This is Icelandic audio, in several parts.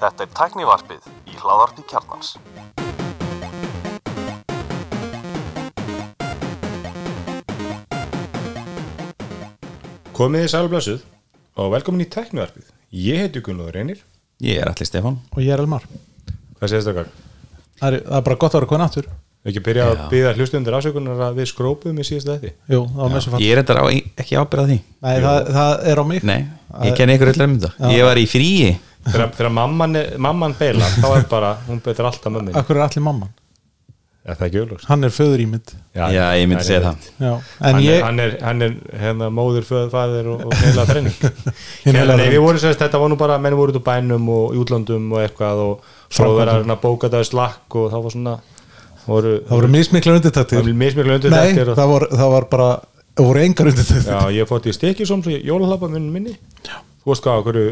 Þetta er tæknivarpið í hláðarpi kjarnans. Komið þið sælblössuð og velkomin í tæknivarpið. Ég heiti Gunnlóður Reynir. Ég er allir Stefán og ég er Elmar Hvað séðst okkar? það er, það er bara gott að vera náttur Við ekki byrja að Já. byggja hlustundur afsökunar að við skrópuðum í síðasta þetta. Jú, Ég er endar á, ekki ábyrða því Nei, það, það er á mig Nei, ég kenni ykkur öll um þetta Ég var í fríi Þegar, þegar mamman, er- mamman beila, þá er bara, hún betur alltaf mömmin. Akkur er allir mamman Er það ekki auðvitað? Hann er föður ímynd Já, ég myndi segja það Já, en Hann, ég er, hann er, hann er hérna móður, föð, fæðir og, og heila þrenning. Nei, við vorum sérst, þetta var nú bara, menn voru út á bænum og í útlöndum og eitthvað og svo Framkvæmdum. verið að að bóka það í slakk og það var svona, voru, Það voru mismikla það undirtæktir var mismikla undir Nei, þetta. það var, það var bara Það voru engar undirtæktir Já, ég fótt í stikisóm svo jólalappa minn minni. Þú veist hvað, hverju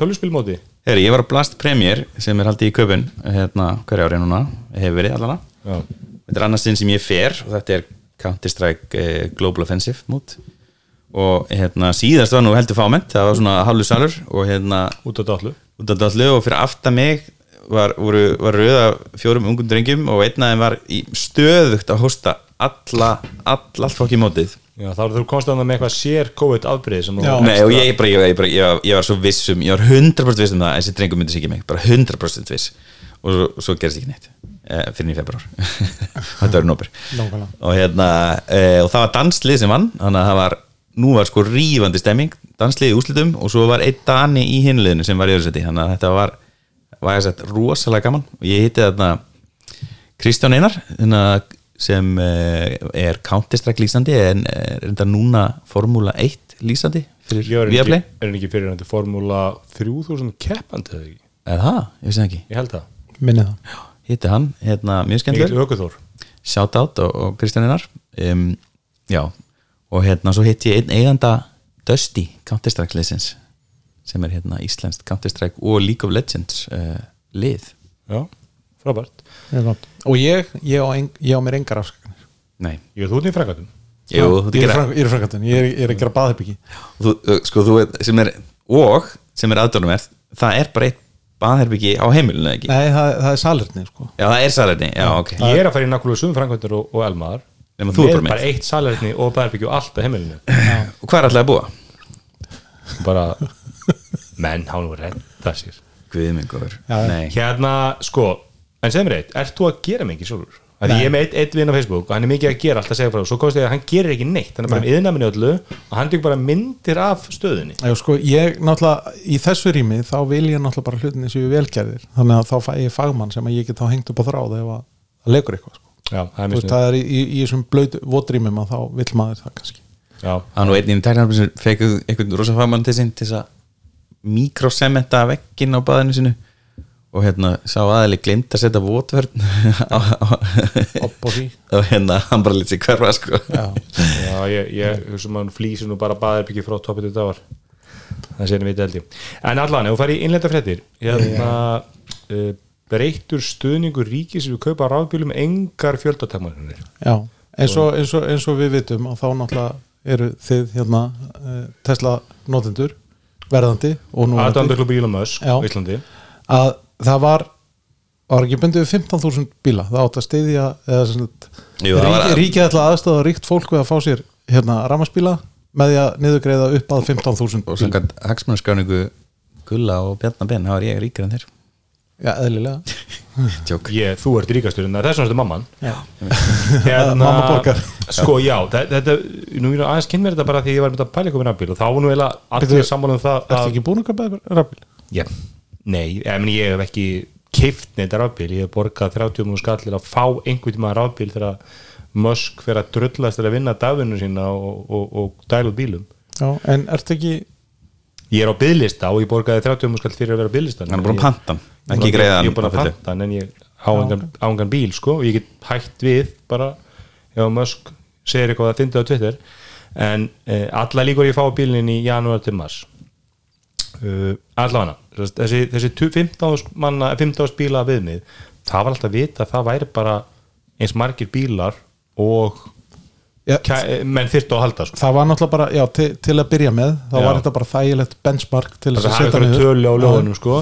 tölvuspilmóti? Heri, Ég var á Blast Premier sem er haldið í köpun hérna, hverja ári núna, hefur verið allana Já, Þetta er annars sinn sem ég fer og þetta er Counter-Strike eh, Global Offensive mút og hérna síðast var nú heldur fáment það var svona halvu salur og hérna út á dallu. út af dallu og fyrir aftan mig var, voru, var röða fjórum ungum drengjum og einn af þeim var í stöðugt að hósta alla, all, allt fólk í mótið. Já, þá þú komst að það með eitthvað sér COVID afbrið sem þú. Nei, og ég, bara, ég, ég, bara, ég, var, ég var svo viss um ég var 100% viss um það að þessi drengum myndi sig ekki mig. Bara 100% viss. Og svo, svo gerist ekki neitt. Eh, fyrir í februar þetta nópur Nákvæmlega. og, hérna, eh, og það var danslið sem vann þannig að það var, nú var sko rífandi stemming danslið í úslitum og svo var einn dani í hinliðinu sem var í öðru seti þannig að þetta var, var ég að sagt, rosalega gaman. Og ég hitti þarna Kristján Einar hérna, sem eh, er Counter-Strike lýsandi en er enda núna Formúla 1 lýsandi fyrir er Viaplay. er hann ekki fyrir hann til Formúla 3000 keppandi eða ekki? eða það, ég veist það ekki. Ég held það. Minni það. Hitti hann, hérna, mjög skemmtileg shout out og, og Kristján Einar. Um, já, og hérna svo hitti ég einn eiganda Dusty Counter-Strike liðsins sem er hérna Íslenskt Counter-Strike og League of Legends uh, lið. Já, frábært. Og ég, ég á, en, ég á mér engar afsakanir nei, Ég er þú út í þú Ég er, frank, ég er er, er að gera baðherbyggi þú, sko, þú veit, sem er og sem er aðdónum er, það er bara eitt baðherbyggi á heimilinu eða ekki? Nei, það, það er salerni sko. já, það er salerni, já, ok. Ég er að fara í nákvæmlega sum frækvæmdur og, og elmaðar Nema þú er bara bara eitt salerni og bæðarbyggju allt á heimilinu. Og hvað er alltaf að búa? Bara Menn, hann var redda sér. Guð minn góður, Já. nei. Hérna, sko, en sem reitt Ert þú að gera mikið sjálfur? Því ég er með eitt, eitt vinn á Facebook og hann er mikið að gera alltaf að segja frá. Svo komst ég að hann gerir ekki neitt hann er bara með yðnaminu öllu og hann tekur bara myndir af stöðunni. Já, sko, ég náttúrulega, í þessu rými þá vil ég náttúrulega bara hlutinni séu velgerðir. Þannig að þá fæ ég fagmann sem að ég get þá hengt upp á þráð ef að það leikur eitthvað sko. Já, það er Þú mjög snið það er í, í, í þessum blöð votrýmum að þá vill maður það kannski. Já, hann og einn í mikrosementa vegginn á baðinu sinu og hérna sá aðeins glimt að setja vótvörn Opp og því. og hérna hann bara lítið hverfa sko. Já, Já, ég, ég hugsa maður flýsir nú bara baðarbyggi frá toppið til dagar það séðum við deldi en allan, ef þú færi í innlenda fréttir hérna uh, breyttur stuðningur ríkis við kaupa rafbílum engar fjöldatakmarkanir. Já. Eins, og, eins, og, eins og við vitum og þá náttúrulega eru þið hérna eh, Tesla notendur verðandi og nú aðdæmdurklubbi Elon Musk á Íslandi. Að það var var ekki bundið við 15.000 bíla. Það átt að styðja eða sem sagt, Jú, það var- ríki, ríkið ætla aðstöða ríkt fólk við að fá sér hérna ramaspíla með því að niðurgreiða upp að 15.000 og bíl samkvæmt hagsmannskráningu Gulla og Bjarnar Ben þá er ég ríkar en þeir já, eðlilega. Tjók ég, þú ert ríkastur en það er þess vegna mamman. Já. hérna, Mamma borgar. sko já, þe- þetta nú er aðeins kynnt mér þetta bara því ég var með að pæla ykkur með rafbíl og þá var nú eiginlega allir sammála um það ertu ekki búin að kaupa rafbíl? Já, nei, ég, meni, ég hef ekki keift neitt rafbíl, ég hef borgað 30 múl skallir að fá einhvern tíma rafbíl þegar Musk fyrir að drullast að vinna dagvinnu sína og, og, og dælu bílum. Já, en ertu ekki ég er á bygglista og ég borgaði 30 múl skall fyrir að vera á ekki greiða ég er búin að panta hann en ég á engan, á engan bíl sko og ég get hægt við bara ef Musk segir eitthvað að fyndi á Twitter. En eh, alla líkur ég fá bílinn í janúar til mars. Uh, allavega þessi, þessi 15 manna 15 bíla viðmið það var alltaf vita að það væri bara eins margir bílar og menn þyrftu að halda sko. það var náttúrulega bara, já, til, til að byrja með þá Já. var þetta bara þægilegt benchmark til þess að setja niður sko.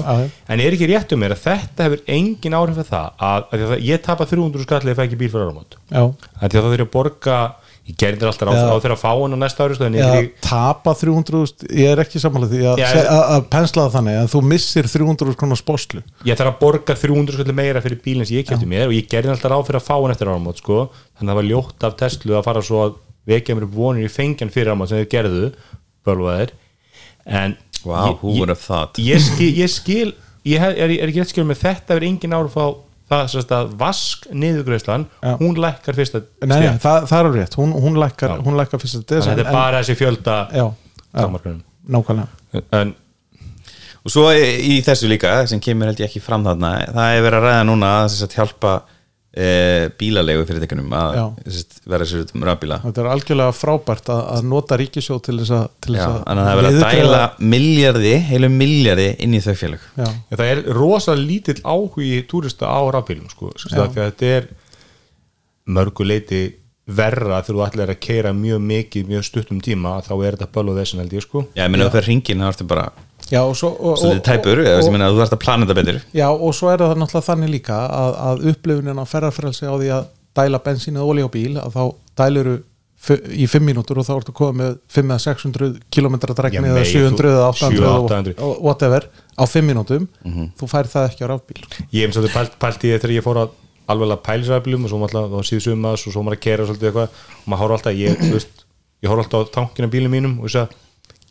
en er ekki rétt um mér að þetta hefur engin áhrif fyrir það að, að, að ég tapa 300 skallið ef ég fæ ekki bíl fyrir að því að það þurfi að borga ég gerði alltaf á, Já. á þeirra að fá hann á næsta ári sko, er ekki tapa 300 ég er ekki samanlega því að, ég- að, að pensla það þannig að þú missir 300 konar spóslu ég þarf að borga 300 skallið meira fyrir bílinn sem ég kefti mér og ég gerði alltaf ráð fyrir að fá hann eftir áramót sko. þannig að það var ljótt af Tesla að fara svo að vekja mér upp vonir í fengjan fyrir áramót sem þau gerðu bölvaðir en Wow, ég- who would have thought? ég ég skil ég hef, er, er ekki rétt skil með þetta er engin ára á það sérst að vask niðurgreislan, Já. hún lækkar fyrsta nei, nei, það, það er rétt, hún, hún lækkar Já. hún lækkar fyrst að þannig að desa þetta er bara þessi fjölda takmarkunum. nákvæmlega en og svo í, í þessu líka sem kemur held ég ekki fram þarna það er verið að ræða núna að þess að hjálpa e, bílalegu fyrirtekunum að að vera sér út um rafbíla. Þetta er algjörlega frábært að, að nota ríkisjóð til þess að þannig að það er verið að dæla miljardi, heilu miljardi inn í þau félög. Já, það er rosalega lítill áhugi túrista á rafbílum sko, Já. því að þetta er mörgu leiti verra þegar þú ætlar að keira mjög mikið mjög stuttum tíma þá er þetta böl og þessin held ég sko. Já, ég meina þú fyrir ringin, það ertu bara já, og svo og, svolítið tæpur, eða ég meina þú ert að plana þetta betur Já, og svo er það náttúrulega þannig líka að, að upplifunin að ferðarfrelsi á því að dæla bensin eða olí á bíl að þá dæluru í 5 mínútur og þá ertu komið með 5 eða 600 km dregni eða meir, 700 eða 800 700, og- 800. og whatever á 5 mínútum Mhm. þú fær það ekki á rafbíl ég hef svolítið pælt, pælt í þegar ég fór að alveg að pælsræflum og svo maður síðu sumas og svo maður að kera svolítið eitthvað og maður horf alltaf, ég, veist, ég horf alltaf á tankina bílum mínum og þess að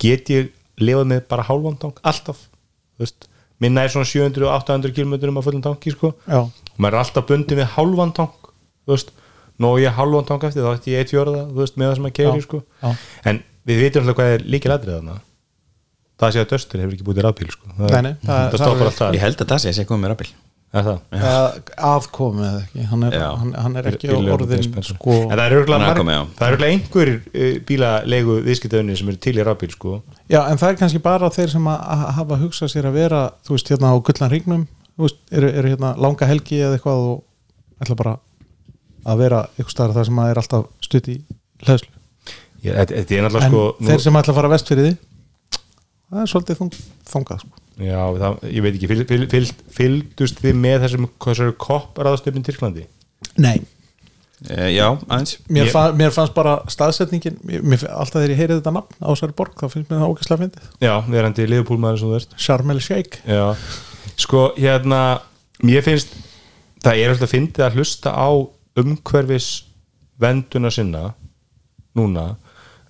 get ég lifað með bara hálfan tank alltaf, veist. Minna er svona 700-800 km um að fullum tanki sko, Já, og maður er alltaf bundið við hálfan tank, nóg ég hálfan tank eftir, þá ætti ég eitt fjörða veist, með það sem keri Já, sko. já. en við vitum alltaf hvað er líkil aðrið þarna. Það sé að Dustin hefur ekki búið til rafbíl sko. það, Nei, nei, það- það, það stoppar alltaf Ég held að það sé að sé komið með rafbíl Er það? Eða aðkomið eða ekki hann er, hann, hann er ekki Bílaleigum orðin sko en það er örgulega Hann er komið, já. það er örgulega einhver bílalegu viðskiptöðunni sem eru til í rafbíl sko. Já, en það er kannski bara þeir sem að hafa hugsað sér að vera, þú veist, hérna á gullan veist, eru, eru hérna langa helgi eða eitthvað og ætla bara að vera eitthvað staðar það sem að er alltaf stutt í hlæðslu. Er En sko nú, þeir sem ætla að fara vest fyrir því, það er svolítið þung, þungað, sko. Já, það, ég veit ekki, fylg, fylg, fylg, fylgdust þið með þessum koppræðastöfn Tyrklandi Nei. e, Já, aðeins Mér, Ég- fa mér fannst bara staðsetningin, mér, mér, alltaf þegar ég heyrið þetta nafn á þessari borg, þá finnst mér það ógæslega fyndið. já, verandi liðupúlmaður sem þú veist Sharm el Sheikh. já, sko, hérna mér finnst, það er alltaf fyndið að hlusta á umhverfis venduna sinna núna,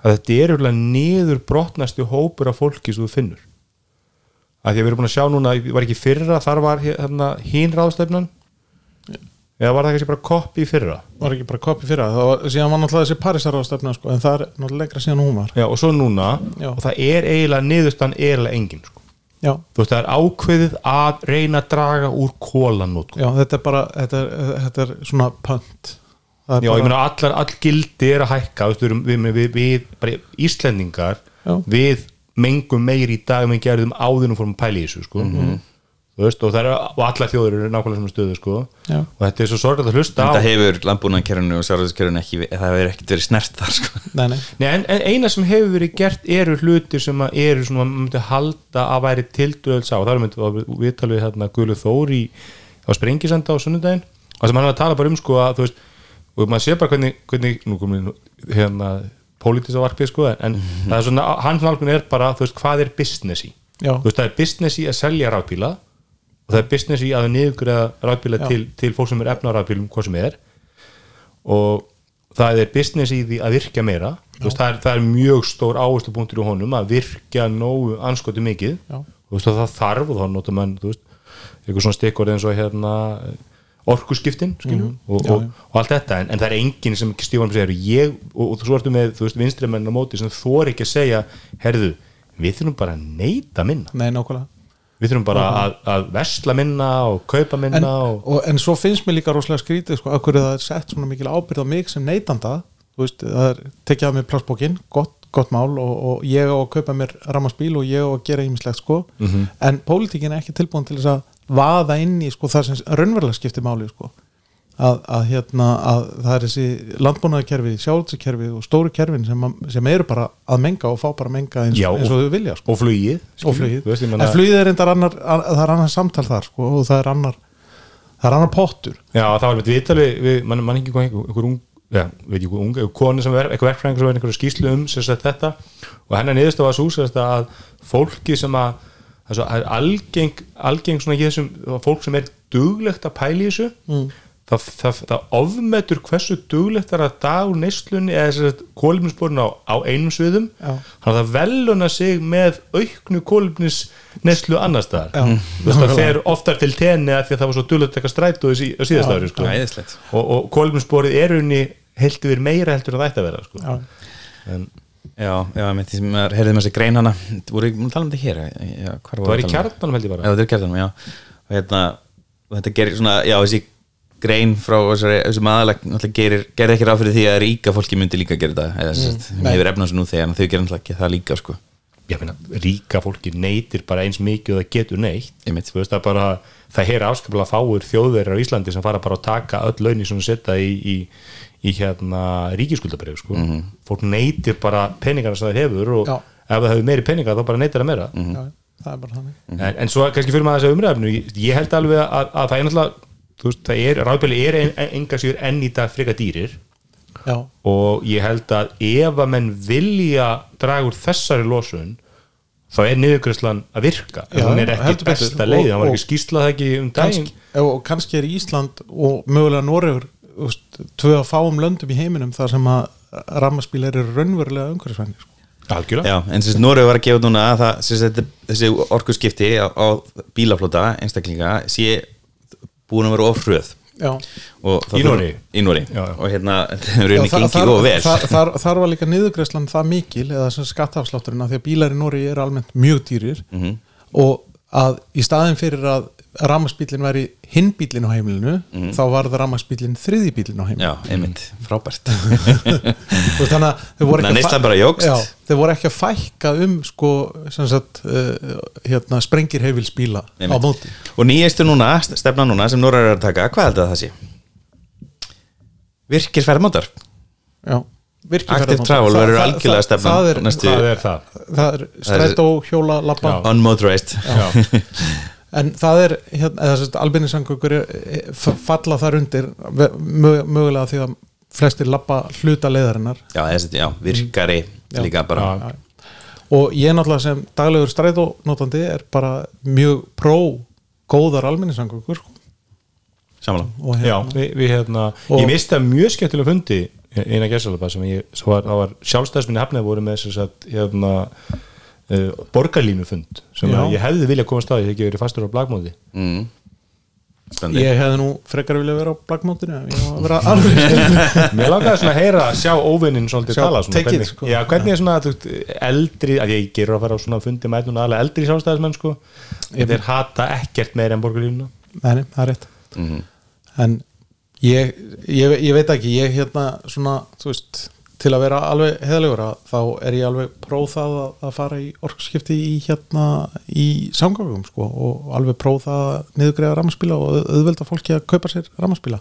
að þetta er örgulega niður brotnasti hópur af fólki sem þú finnur að því að við erum búin að sjá núna, var ekki fyrra þar var hérna, hín ráðstefnan eða var það kannski bara koppi í fyrra Var ekki bara kopi fyrir það, það var, síðan var náttúrulega þessi Parísarráðstefna, sko, en það er náttúrulega lengra síðan hún var. já, og svo núna, Já. og það er eiginlega niðurstan eiginlega engin sko. Þú veist, það er ákveðið að reyna að draga úr kólanót Já, þetta er bara, þetta er, þetta er svona pönt er Já, ég bara, meina allar, all gildi er að hækka veist, við, við, við, við, Íslendingar við mengum meir í dag en við gerðum áður og fórum að pæla í þessu sko. þú veist, og, er, og allar þjóður eru nákvæmlega sem stöðu sko. Og þetta er svo sorglega að hlusta á Þetta hefur landbúnaðkerfinu og sárhæðiskerfinu ekki það hefur ekkert verið snert þar sko. nei, nei, Nei, en, en eina sem hefur verið gert eru hlutir sem að eru svona, maður myndi halda að væri tildröðls á, það er myndi við talið hérna Guðlu Þór í á Sprengisanda á sunnudaginn og sem hann var að tala bara um sko að þú veist og maður sé bara hvernig, hvernig nú komum við hérna pólitísa varpið sko en það er svona, hans nálgun er bara þú veist, hvað er business í? Já. Þú veist, það er business í að selja rafbíla og það er business í að niðurgreða rafbíla til, til fólk sem er efna rafbílum, hvað sem er og það er business í því að virkja meira veist, það, er, það er mjög stór áherslu punktur í honum að virkja nógu anskoti mikið Já. og veist, það þarf og þá notar mann þú veist, eitthvað svona stikkur eins og hérna orkuskiptin mm og, Já, og, já. og allt þetta en, en það er enginn sem stífanum segir ég, og, og svo ertu með þú veist, vinstri menn á móti sem þor ekki að segja herðu, við þurfum bara að neyta minna. Nei, við þurfum bara að, að vesla minna og kaupa minna en, og, og, en svo finnst mér líka rosalega skrítið sko, að hverju það er sett svona mikil ábyrð á mig sem neytanda. Þú veist, það er tekið að mér plassbókin gott, gott mál og, og ég á að kaupa mér rammarsbíl og ég á að gera ýmislegt sko, Mhm. en pólitíkin er ekki tilbúin til þess að vaða inn í sko, það sem raunverulega skiptir máli sko. að, að, hérna, að það er þessi landbúnaðarkerfi, sjálfskerfi og stóru kerfin sem, að- sem eru bara að menga og fá bara að menga eins, Já, eins og þau vilja sko. og flugið og flugið, veist, ég en flugið er endar annar an, það er annar samtal þar sko, og það er annar það er annar pottur Já, það var með viðtali við, mann man ekki hvað, einhver, ung já, veit ekki, ung, einhver koni sem er eitthvað verkfræðingur sem er einhverju skýslu um þetta og hennar niðurst var svo að fólki sem að það er svo það er algeng, algeng svona ekki þessum fólk sem er duglegt að pæla í þessu mm. það, það, það ofmetur hversu duglegt er að dag úr neyslunni eða þess að kólumnisborun á, á einum sviðum Já. þannig að það veluna sig með auknu kólumnis neyslu annar staðar Já. Þú veist, það fer oftar til tenni að því að það var svo duglegt að taka strætó í sí- á síðast ári sko. Og, og kólumnisborið er unni yfir meira heldur en það ætti að vera sko. Já. en Já, já, með því sem er, heyrðum þessi grein hana voru ekki múin að tala um þetta hér já, hvar það var í að um kjarnanum held ég Já, bara þetta er kjartanum, já. Og hérna, og þetta gerir svona, já, þessi grein frá þessum náttúrulega gerir, gerir ekki ráð fyrir því að ríka fólki myndi líka gera þetta eða þess að nei. hefur efnað svo nú þegar en þau gerir náttúrulega ekki það líka, sko. Ég meina, ríka fólki neytir bara eins mikið og það getur neitt veist, það, bara, það er afskaplega fáur þjóðverjar á Íslandi sem fara bara að taka öll launi sem setja í, í, í hérna ríkiskuldabrif sko. fólk neytir bara peningarna sem það hefur og Já. ef það hefur meiri peningar þá bara neytir það meira. Já, það er bara þannig. En, en svo kannski fyrir maður þess að umræðinu ég, ég held alveg að, að það er náttúrulega veist, það er, ráðbæli er en, en, enga sigur enn í dag frika dýrir. Já, og ég held að ef að menn vilja draga úr þessari losun þá er niðurgræslan að virka. Já, hún er ekki besta leið, hann var ekki skýslað það ekki um daginn. kannski, og kannski er Ísland og mögulega Noregur tvö að fáum löndum í heiminum þar sem að rammaspíl eru raunverulega umhverfisvænir sko. algjörlega, Já, en þessi Noregu var að gefa út núna að það, sem sagt, þessi orkuskipti á, á bílaflota einstaklinga sé búin að vera ofröð Já, Og það Í já. og hérna er rauninni gengið og vel þar, þar, þar var líka niðurgræslan það mikil eða sem skattafslátturinn að því að bílar í Nóri eru almennt mjög dýrir Mhm. og að í staðin fyrir að rammaspílinn væri hinn bílinn á heimilinu þá var það rammaspílinn þriði bílinn á heimilinu. Já, einmitt, frábært. Þannig að þau voru voru ekki að fækka um sko, sagt, uh, hérna, sprengir heifilsbíla á móti. Og nýjastu núna, stefna núna sem Noreg er að taka, hvað held að það sé? Virkir ferðmótar já, Active travel verður algjörlega stefnan það er, næstu- hvað er það? það er strætó, hjóla, lappa. Unmotorized. En það er hérna, að albennisangökur falla þar undir mögulega því að flestir lappa hluta leiðarinnar. Já, þessi, já, virkari Já. líka bara. Já. og ég náttúrulega sem daglegur strætónótandi er bara mjög pró góðar albennisangökur Samanlá og Já, hérna, við, við hérna Og- ég misti að mjög skemmtilega fundi eina gæsalapa sem ég, það var sjálfstæðsminni hafnið voru með þess að hérna uh, borgarlínu fund sem ég hefði vilja komast að ég hef ekki verið fastur á blagmóði mm. Ég hefði nú frekar vilja vera á blackmótinu ég var að vera alveg Mér langaði svona að heyra að sjá óvinnin svolítið Sjá, tala svona, take it, hvernig, sko. já, hvernig er svona þú veist, eldri, að ég gerur að fara á svona fundi með og aðlega eldri sjálfstæðismenn sko. Þeir hata ekkert meira en borgarlínuna. Nei, nei, það er rétt. Mhm. en ég, ég, ég veit ekki ég hérna svona, þú veist til að vera alveg heðalegur að þá er ég alveg próf það að, að fara í orkskipti í hérna í samgangum sko og alveg próf það að niðurgreiða rammarspíla og auð- auðvelda fólki að kaupa sér rammarspíla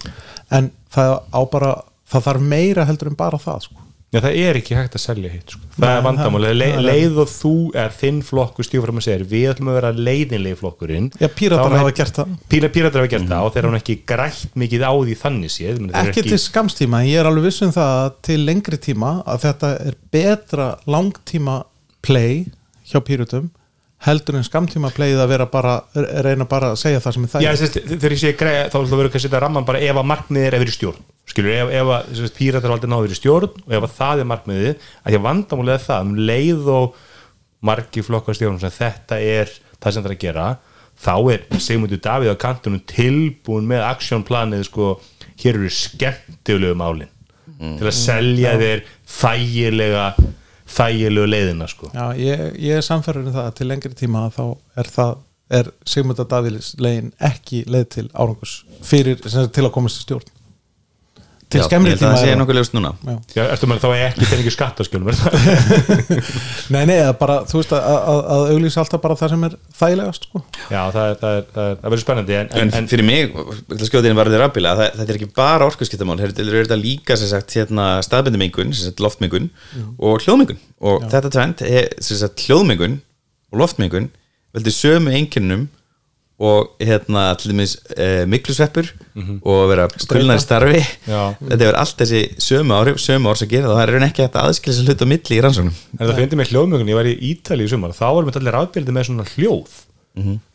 en það á bara það þarf meira heldur en bara það sko Já, það er ekki hægt að selja hitt sko. það er vandamáli, Le, leið og þú er þinn flokkur stífram að segja, við ætlum að vera leiðinlegi flokkurinn Já, píratar hafa er- gert það. Píratar hafa gert það og þeir hafa ekki grætt mikið á því þannig séð eru ekki til skamstíma, ég er alveg viss um það að til lengri tíma að þetta er betra langtíma play hjá pýrutum heldur en skamtíma playið að vera bara reyna bara að segja það sem er það Já, sérst, þegar ég segi greið, þá ætlum að vera ekki að setja ramman bara ef að markmiðið er í stjórn skilur, ef, ef að píratar aldrei náður í stjórn og ef að það er markmiðið að ég vandamúlega er það, um leið og margi flokkar stjórn sem þetta er það sem það er að gera þá er Sigmundur Davíð á kantunum tilbúin með aksjónplanið sko, hér eru skemmtilegu málin til að selja þér þægilega þægilegu leiðina sko. Já, ég, ég er samferður um það að til lengri tíma þá er það er Sigmunda Davílis legin ekki leið til árangus fyrir, sem sagt, til að komast í stjórn til Já, skemmri tíma það sé er nokkuð ljóst núna Já. Já, ertu maður þá ekki peningi skattaskjölum er? Nei, nei, bara, þú veist að, að, að auglýsa alltaf bara það sem er þægilegast sko. Já, það, er, það, er, það, er, það verður spennandi en, en, en, fyrir mig, skjóðin var alveg rafbíla það, þetta er ekki bara orkuskiptamál þetta er þetta líka sem sagt hérna, staðbendinmengun, sem sagt loftmengun og hljóðmengun og þetta tvend er sem sagt hljóðmengun og loftmengun veldi sömu einkynnum og hérna til dæmis e, miklusveppur og vera kulnar starfi. Já. þetta er allt þessi sömu áhrif sömu orð sem gera það, það er raun ekki hægt að aðskilja þessi hlut á milli í rannsóknum. En það finnir mig hljóðmögun ég var í Ítali í sumar, þá varum við allir afbildið með svona hljóð.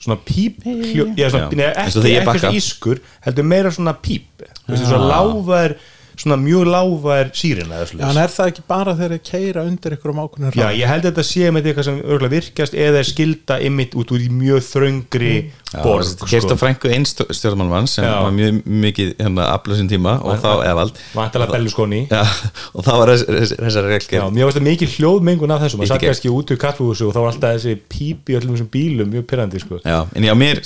Svona píp hljóð, já, svona, Já. Ekki, ég ekki svona ískur heldur meira svona píp. Svona láfær, svona mjög láfær sírina eða Já, en er það ekki bara þegar þeir keira undir ykkur um ákveðin Já, ég held að þetta sé með eitthvað sem örgulega virkast eða er skilda ymmit út úr í mjög þröngri borg sko. Kert á frængu einn stjórnmálmann sem Já. var mjög mikið hérna aflað sin tíma og þá evald. Vantalega Belluskoni Já, og þá var þess- þess- þessar Já, reglger mér varst það mikið hljóðmengun af þessu. Maður Veit satt kannski út úr kaffehúsu og þá var alltaf þessi píp í öllum þessum bílum mjög pyrrandi sko. Já, en já, mér,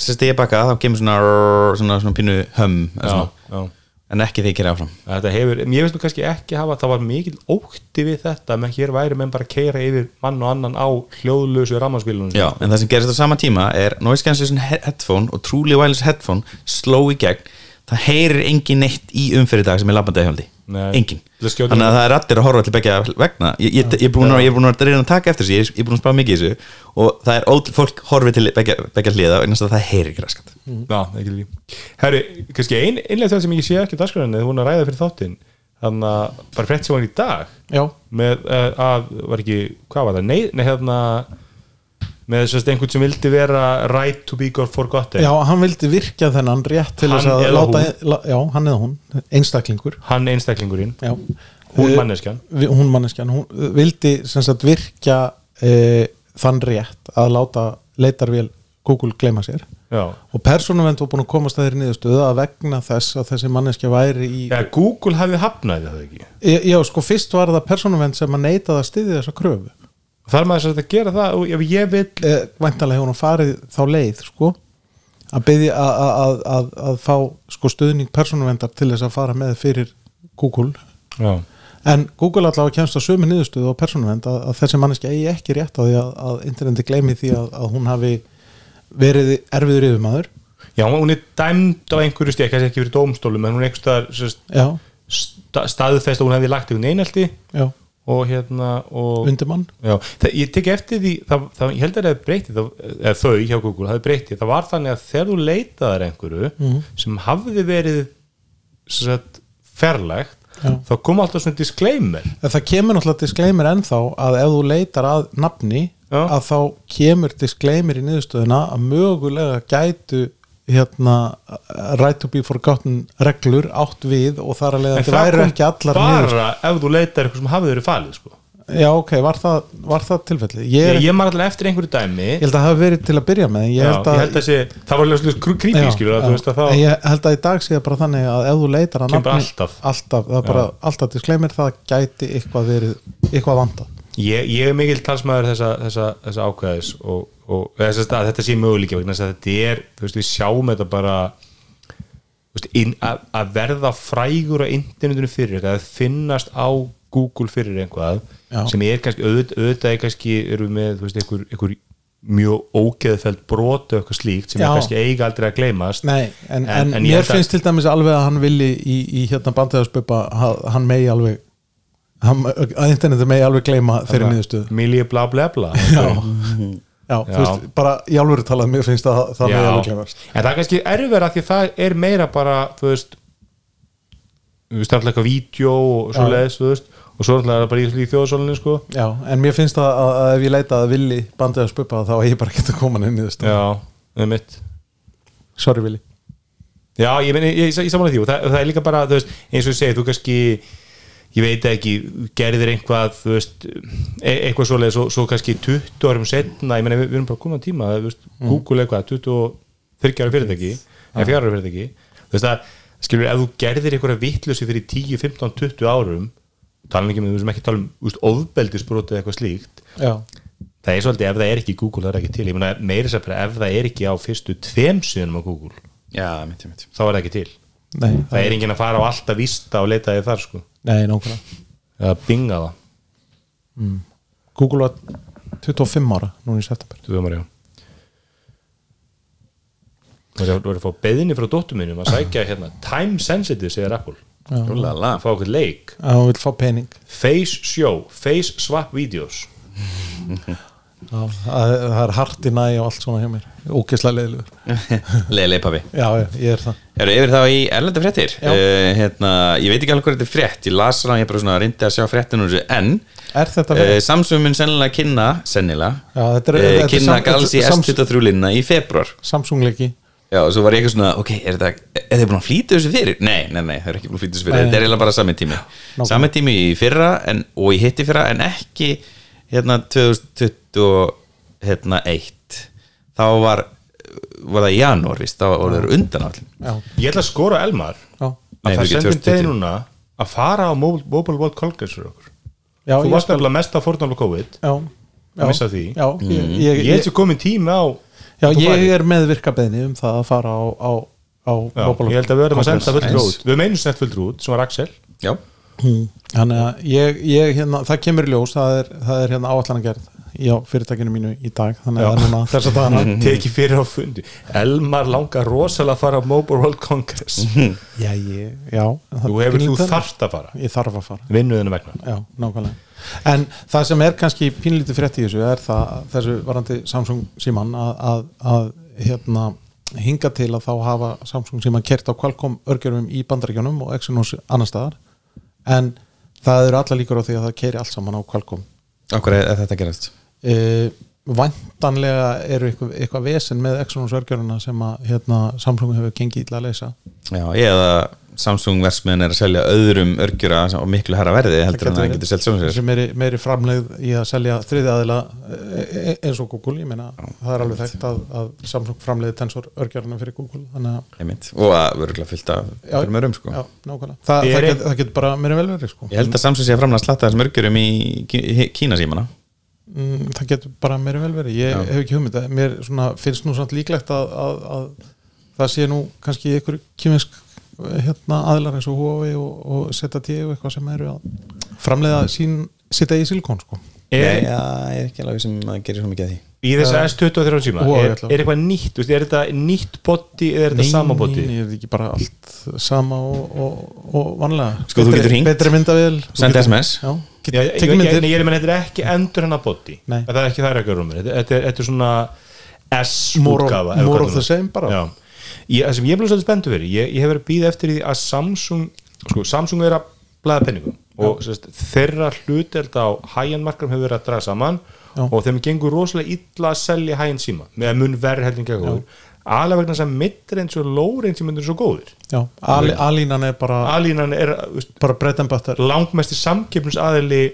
ég en ekki þegar ég kera áfram. Þetta hefur, mér finnst þú kannski ekki hafa það var mikil ótti við þetta menn hér væri menn bara að keira yfir mann og annan á hljóðlösu rammarspílunum Já, en það sem gerist á sama tíma er noise cancellation he- headphone og truly wireless headphone sló í gegn, það heyrir engin neitt í umfyrir dag sem er Nei. Engin, þannig að það er allir að horfa til begja vegna, ég, er búin að, ég er búin að reyna að taka eftir þessu, ég er, ég er búin að spá mikið í þessu. Og það er ótrúlega, fólk horfið til begja, begja hliða og einast að það heyrir ekki raskat. Já, ekki því. Herru, kannski ein, einlega það sem ég sé ekki á dagskræðinu þú hún að ræða fyrir þáttinn. Þannig að bara frétt sem hann í dag Já, með uh, að, var ekki, hvað var það? Nei, nei hérna með þess að einhvern sem vildi vera right to be forgotten já, hann vildi virkja þennan rétt til þess að láta la, Já, hann eða hún, einstaklingur. Hann einstaklingurinn, Já, hún Eh, manneskjan. vi- hún manneskjan, hún uh, vildi sem sagt virkja uh, þann rétt að láta leitarvél Google gleyma sér. Já, og persónuvend var búin að komast að þeirri niðurstöðu að vegna þess að þessi manneskja væri í ja, Google hafði hafnaði það ekki? Já, já, sko fyrst var það persónuvend sem að neitaði að styðja þessa kröfu þar maður þess að gera það? Og ef ég vil eh, væntanlega hefur hún farið þá leið sko að byggja að, að, að, fá sko stuðning persónuvendar til þess að fara með fyrir Google. Já, en Google allavega kemst að sömu niðurstöðu á persónuvend að, að þessi manneski eigi ekki rétt á því að, að interneti gleymi því að, að hún hafi verið erfiður yfirmaður. Já, hún er dæmd á einhverju stík, kannski ekki fyrir dómstólum en hún er sta, staðfest að hún hefði lagt einhvern einelti. Já, og hérna og undirmann ég tek eftir því það, það, ég held að það hefði breytið það, eða þau hjá Google, það hefði breytið það var þannig að þegar þú leitaðar einhverju Mhm. sem hafði verið sagt, ferlegt Já. þá kom alltaf svona disclaimer En það kemur náttúrulega disclaimer ennþá að ef þú leitar að nafni Já. að þá kemur disclaimer í niðurstöðuna að mögulega gætu hérna right to be forgotten reglur átt við og þar að leiða en væri ekki allar niður bara ef þú leitar eitthvað sem hafði verið falið sko. Já ok, var það, var það tilfelli? Ég, ég, er, ég maður alltaf eftir einhverju dæmi ég held að það hafi verið til að byrja með en Já, ég held að, ég held að sé, það var krúpí Já, skilur að já. þú veist að En þá ég held að í dag sé það bara þannig að ef þú leitar að bara nafni alltaf. alltaf, það bara alltaf disclaimer það gæti eitthvað verið eitthvað vanda ég, ég er mikil talsmaður þessa, þessa, þessa ákvæðis og, og þetta sé möguleika vegna þess að þetta er, þú veist, við sjáum þetta bara veist, inn, að, að verða frægur á internetinu fyrir þetta, að finnast á Google fyrir einhvað Já. sem er kannski, auð, auðvitað er kannski eru með, þú veist, einhver, einhver mjög ógeðfæld brotu eitthvað slíkt sem Já. er kannski eiga aldrei að gleymast Nei, en, en, En- en mér finnst til dæmis alveg að hann vilji í, í hérna bandæðarspöpa hann megi alveg hann, að interneti megi alveg gleyma þeirri niðurstöðu Millie bla bla bla Já, já, Já. veist, bara í alvöru talað mér finnst að það megi alveg gleymast en það er kannski erfið að því að það er meira bara þú veist þú veist, er alltaf eitthvað vídeo og svo leiðis, þú veist og svo er það bara í, þjóðsólinu sko. Já, en mér finnst að, að, að ef ég leita að villi bandæðarspöpa þá er ég bara ekki að koma inn í niðurstöðu já, það er mitt. Sorry Vili já, ég, ég, ég, ég samanlega því og það, það er líka bara, þú veist, eins og ég segi, þú kannski ég veit ekki, gerðir einhvað þú veist, e eitthvað svoleið svo, svo kannski 20 árum setna ég meina, við, við erum bara komin á tíma, þú veist, Google eitthvað 23 ára fyrirtæki eða 4 ára fyrirtæki, þú veist að skilur, ef þú gerðir einhverja vitlösi fyrir 10, 15, 20 árum tala ekki með, þú veist, ekki tala um úst, ofbeldisbrot eða eitthvað slíkt. Já, það er svolítið, ef það er ekki í Google, það er ekki til. Ég meina, meira bara ef það er ekki á fyrstu tveim síðanum á Google, Já, mitt, mitt þá er það ekki til nei, það er enginn að fara á alltaf vísta og leita því þar sko. Nei, nákvæmlega. Eða binga það, Google var 25 ára núna í september. Þú veist já. Þú verður að fá beðinni frá dóttur minnum að sækja hérna time sensitive segir Apple. Úlala. að fá okkur leik. Að hún vil fá pening. Face show, face swap videos Já, það, það er hart í næ og allt svona hjá mér. Ógeðslega leiðilegur Leilei papi já, ég er það. Eru yfir þá í erlenda fréttir. Já. uh, hérna, Ég veit ekki alveg hvað þetta er frétt. Ég las hana, ég bara svona reyndi að sjá þessu. En er þetta uh? Samsung mun sennilega kynna Sennilega Já, þetta er- uh, þetta er Kynna er Sams- S23 linna í februar Samsung leiki Já, og svo var ég eitthvað svona, ok, er þetta Er búin að flýta þessu fyrir? Nei, nei, nei, það er ekki búin að flýta þessu fyrir. Þetta er eiginlega bara sami tími. Sami tími í fyrra en, og í hitti fyrra En ekki hérna 2021 hérna, eitt. Þá var Var það í janúar, þá voru þeir undan allir já, ég ætla að skora Elmar. Já, Nei, að það fyrir sendum 2020. degi núna að fara á Mobile World Congress fyrir okkur. Já, þú ég varst nefnilega mest að fórnála COVID. Já, já, missa því. já, ég, ég, ég sér komin tími á já, ég er með virkabeðni um það að fara á, á, á Já, Mobile ég held að við verðum að senda fulltrú Nice. út. Við meinum sett fulltrú út, sem var Axel. Já, þannig að ég, ég hérna, það kemur í ljós það er, það er hérna áallan að gerð já, fyrirtækinu mínu í dag þannig að núna þess að dagana. Teki fyrir á fundi. Elmar langar rosalega að fara á Mobile World Congress. Já, ég, já. Það- þú hefur, þú þarft að fara. Ég þarf að fara. Vinnuðinu vegna. Já, nákvæmlega. En það sem er kannski pínlítið frétt í þessu er það, þessu varandi Samsung síman að, að, að hérna hinga til að þá hafa Samsung síman kert á Qualcomm örgjörum í bandaríkjunum og Exynos annar staðar en það eru alla líkur á því að það keri allt saman á Qualcomm. Okkur er, þetta gerast? E, væntanlega eru eitthvað, eitthvað vesen með Exynos örgjöruna sem að hérna, Samsung hefur gengið illa að leysa Já, eða Samsung versmiðan er að selja öðrum örgjura á miklu herra verði heldur en það getur selgt sjálfum sér sem meiri, meiri framleið í að selja þriði aðila e- eins og Google, ég meina það er alveg þekkt að, að Samsung framleiði tensor örgjörna fyrir Google og að af Já. fyrir mörgum sko. já, nákvæmlega, Þa, það, get, það getur bara meira vel verið sko. Ég held að Samsung sé að framlega slatta þessum örgjurum í Kí- Kína símana mm, það getur bara meira vel verið ég Já. hef ekki hugmynd, mér svona, finnst nú samt líklegt að, að, að það sé nú kannski ykkur kýmisk hérna aðilar eins og Huawei og, og ZTE og eitthvað sem eru að framleiða sín, sitta í silikon sko. Nei, er, ég er ekki alveg sem að gera svo mikið að því í þess að S23 síma er, er eitthvað nýtt, þú veist, er þetta nýtt body eða er þetta sama body Nei, er þetta ekki bara allt sama og, og, og vanlega Sko, Betri- betri myndavél getur- SMS. já, ég, ég, ég, ég, ég, menn, þetta er ekki endur hennar Nei. það er ekki það er ekki rúmur þetta, þetta, er- þetta er svona S-útgafa more of the same bara. Það sem ég er svolítið spenntu fyrir ég, ég hef verið að býða eftir því að Samsung sko, Samsung er að blæða penningum og sérst, þeirra hluteld á high-end markarum hefur verið að draga saman Já. og þeim gengur rosalega illa að selja high-end síma með mun verð góður alveg vegna þess að midrange og low-range síma er svo góðir Já, Ali, alínan er bara, alínan er veist, bara bread and butter. langmesti samkeppnisaðili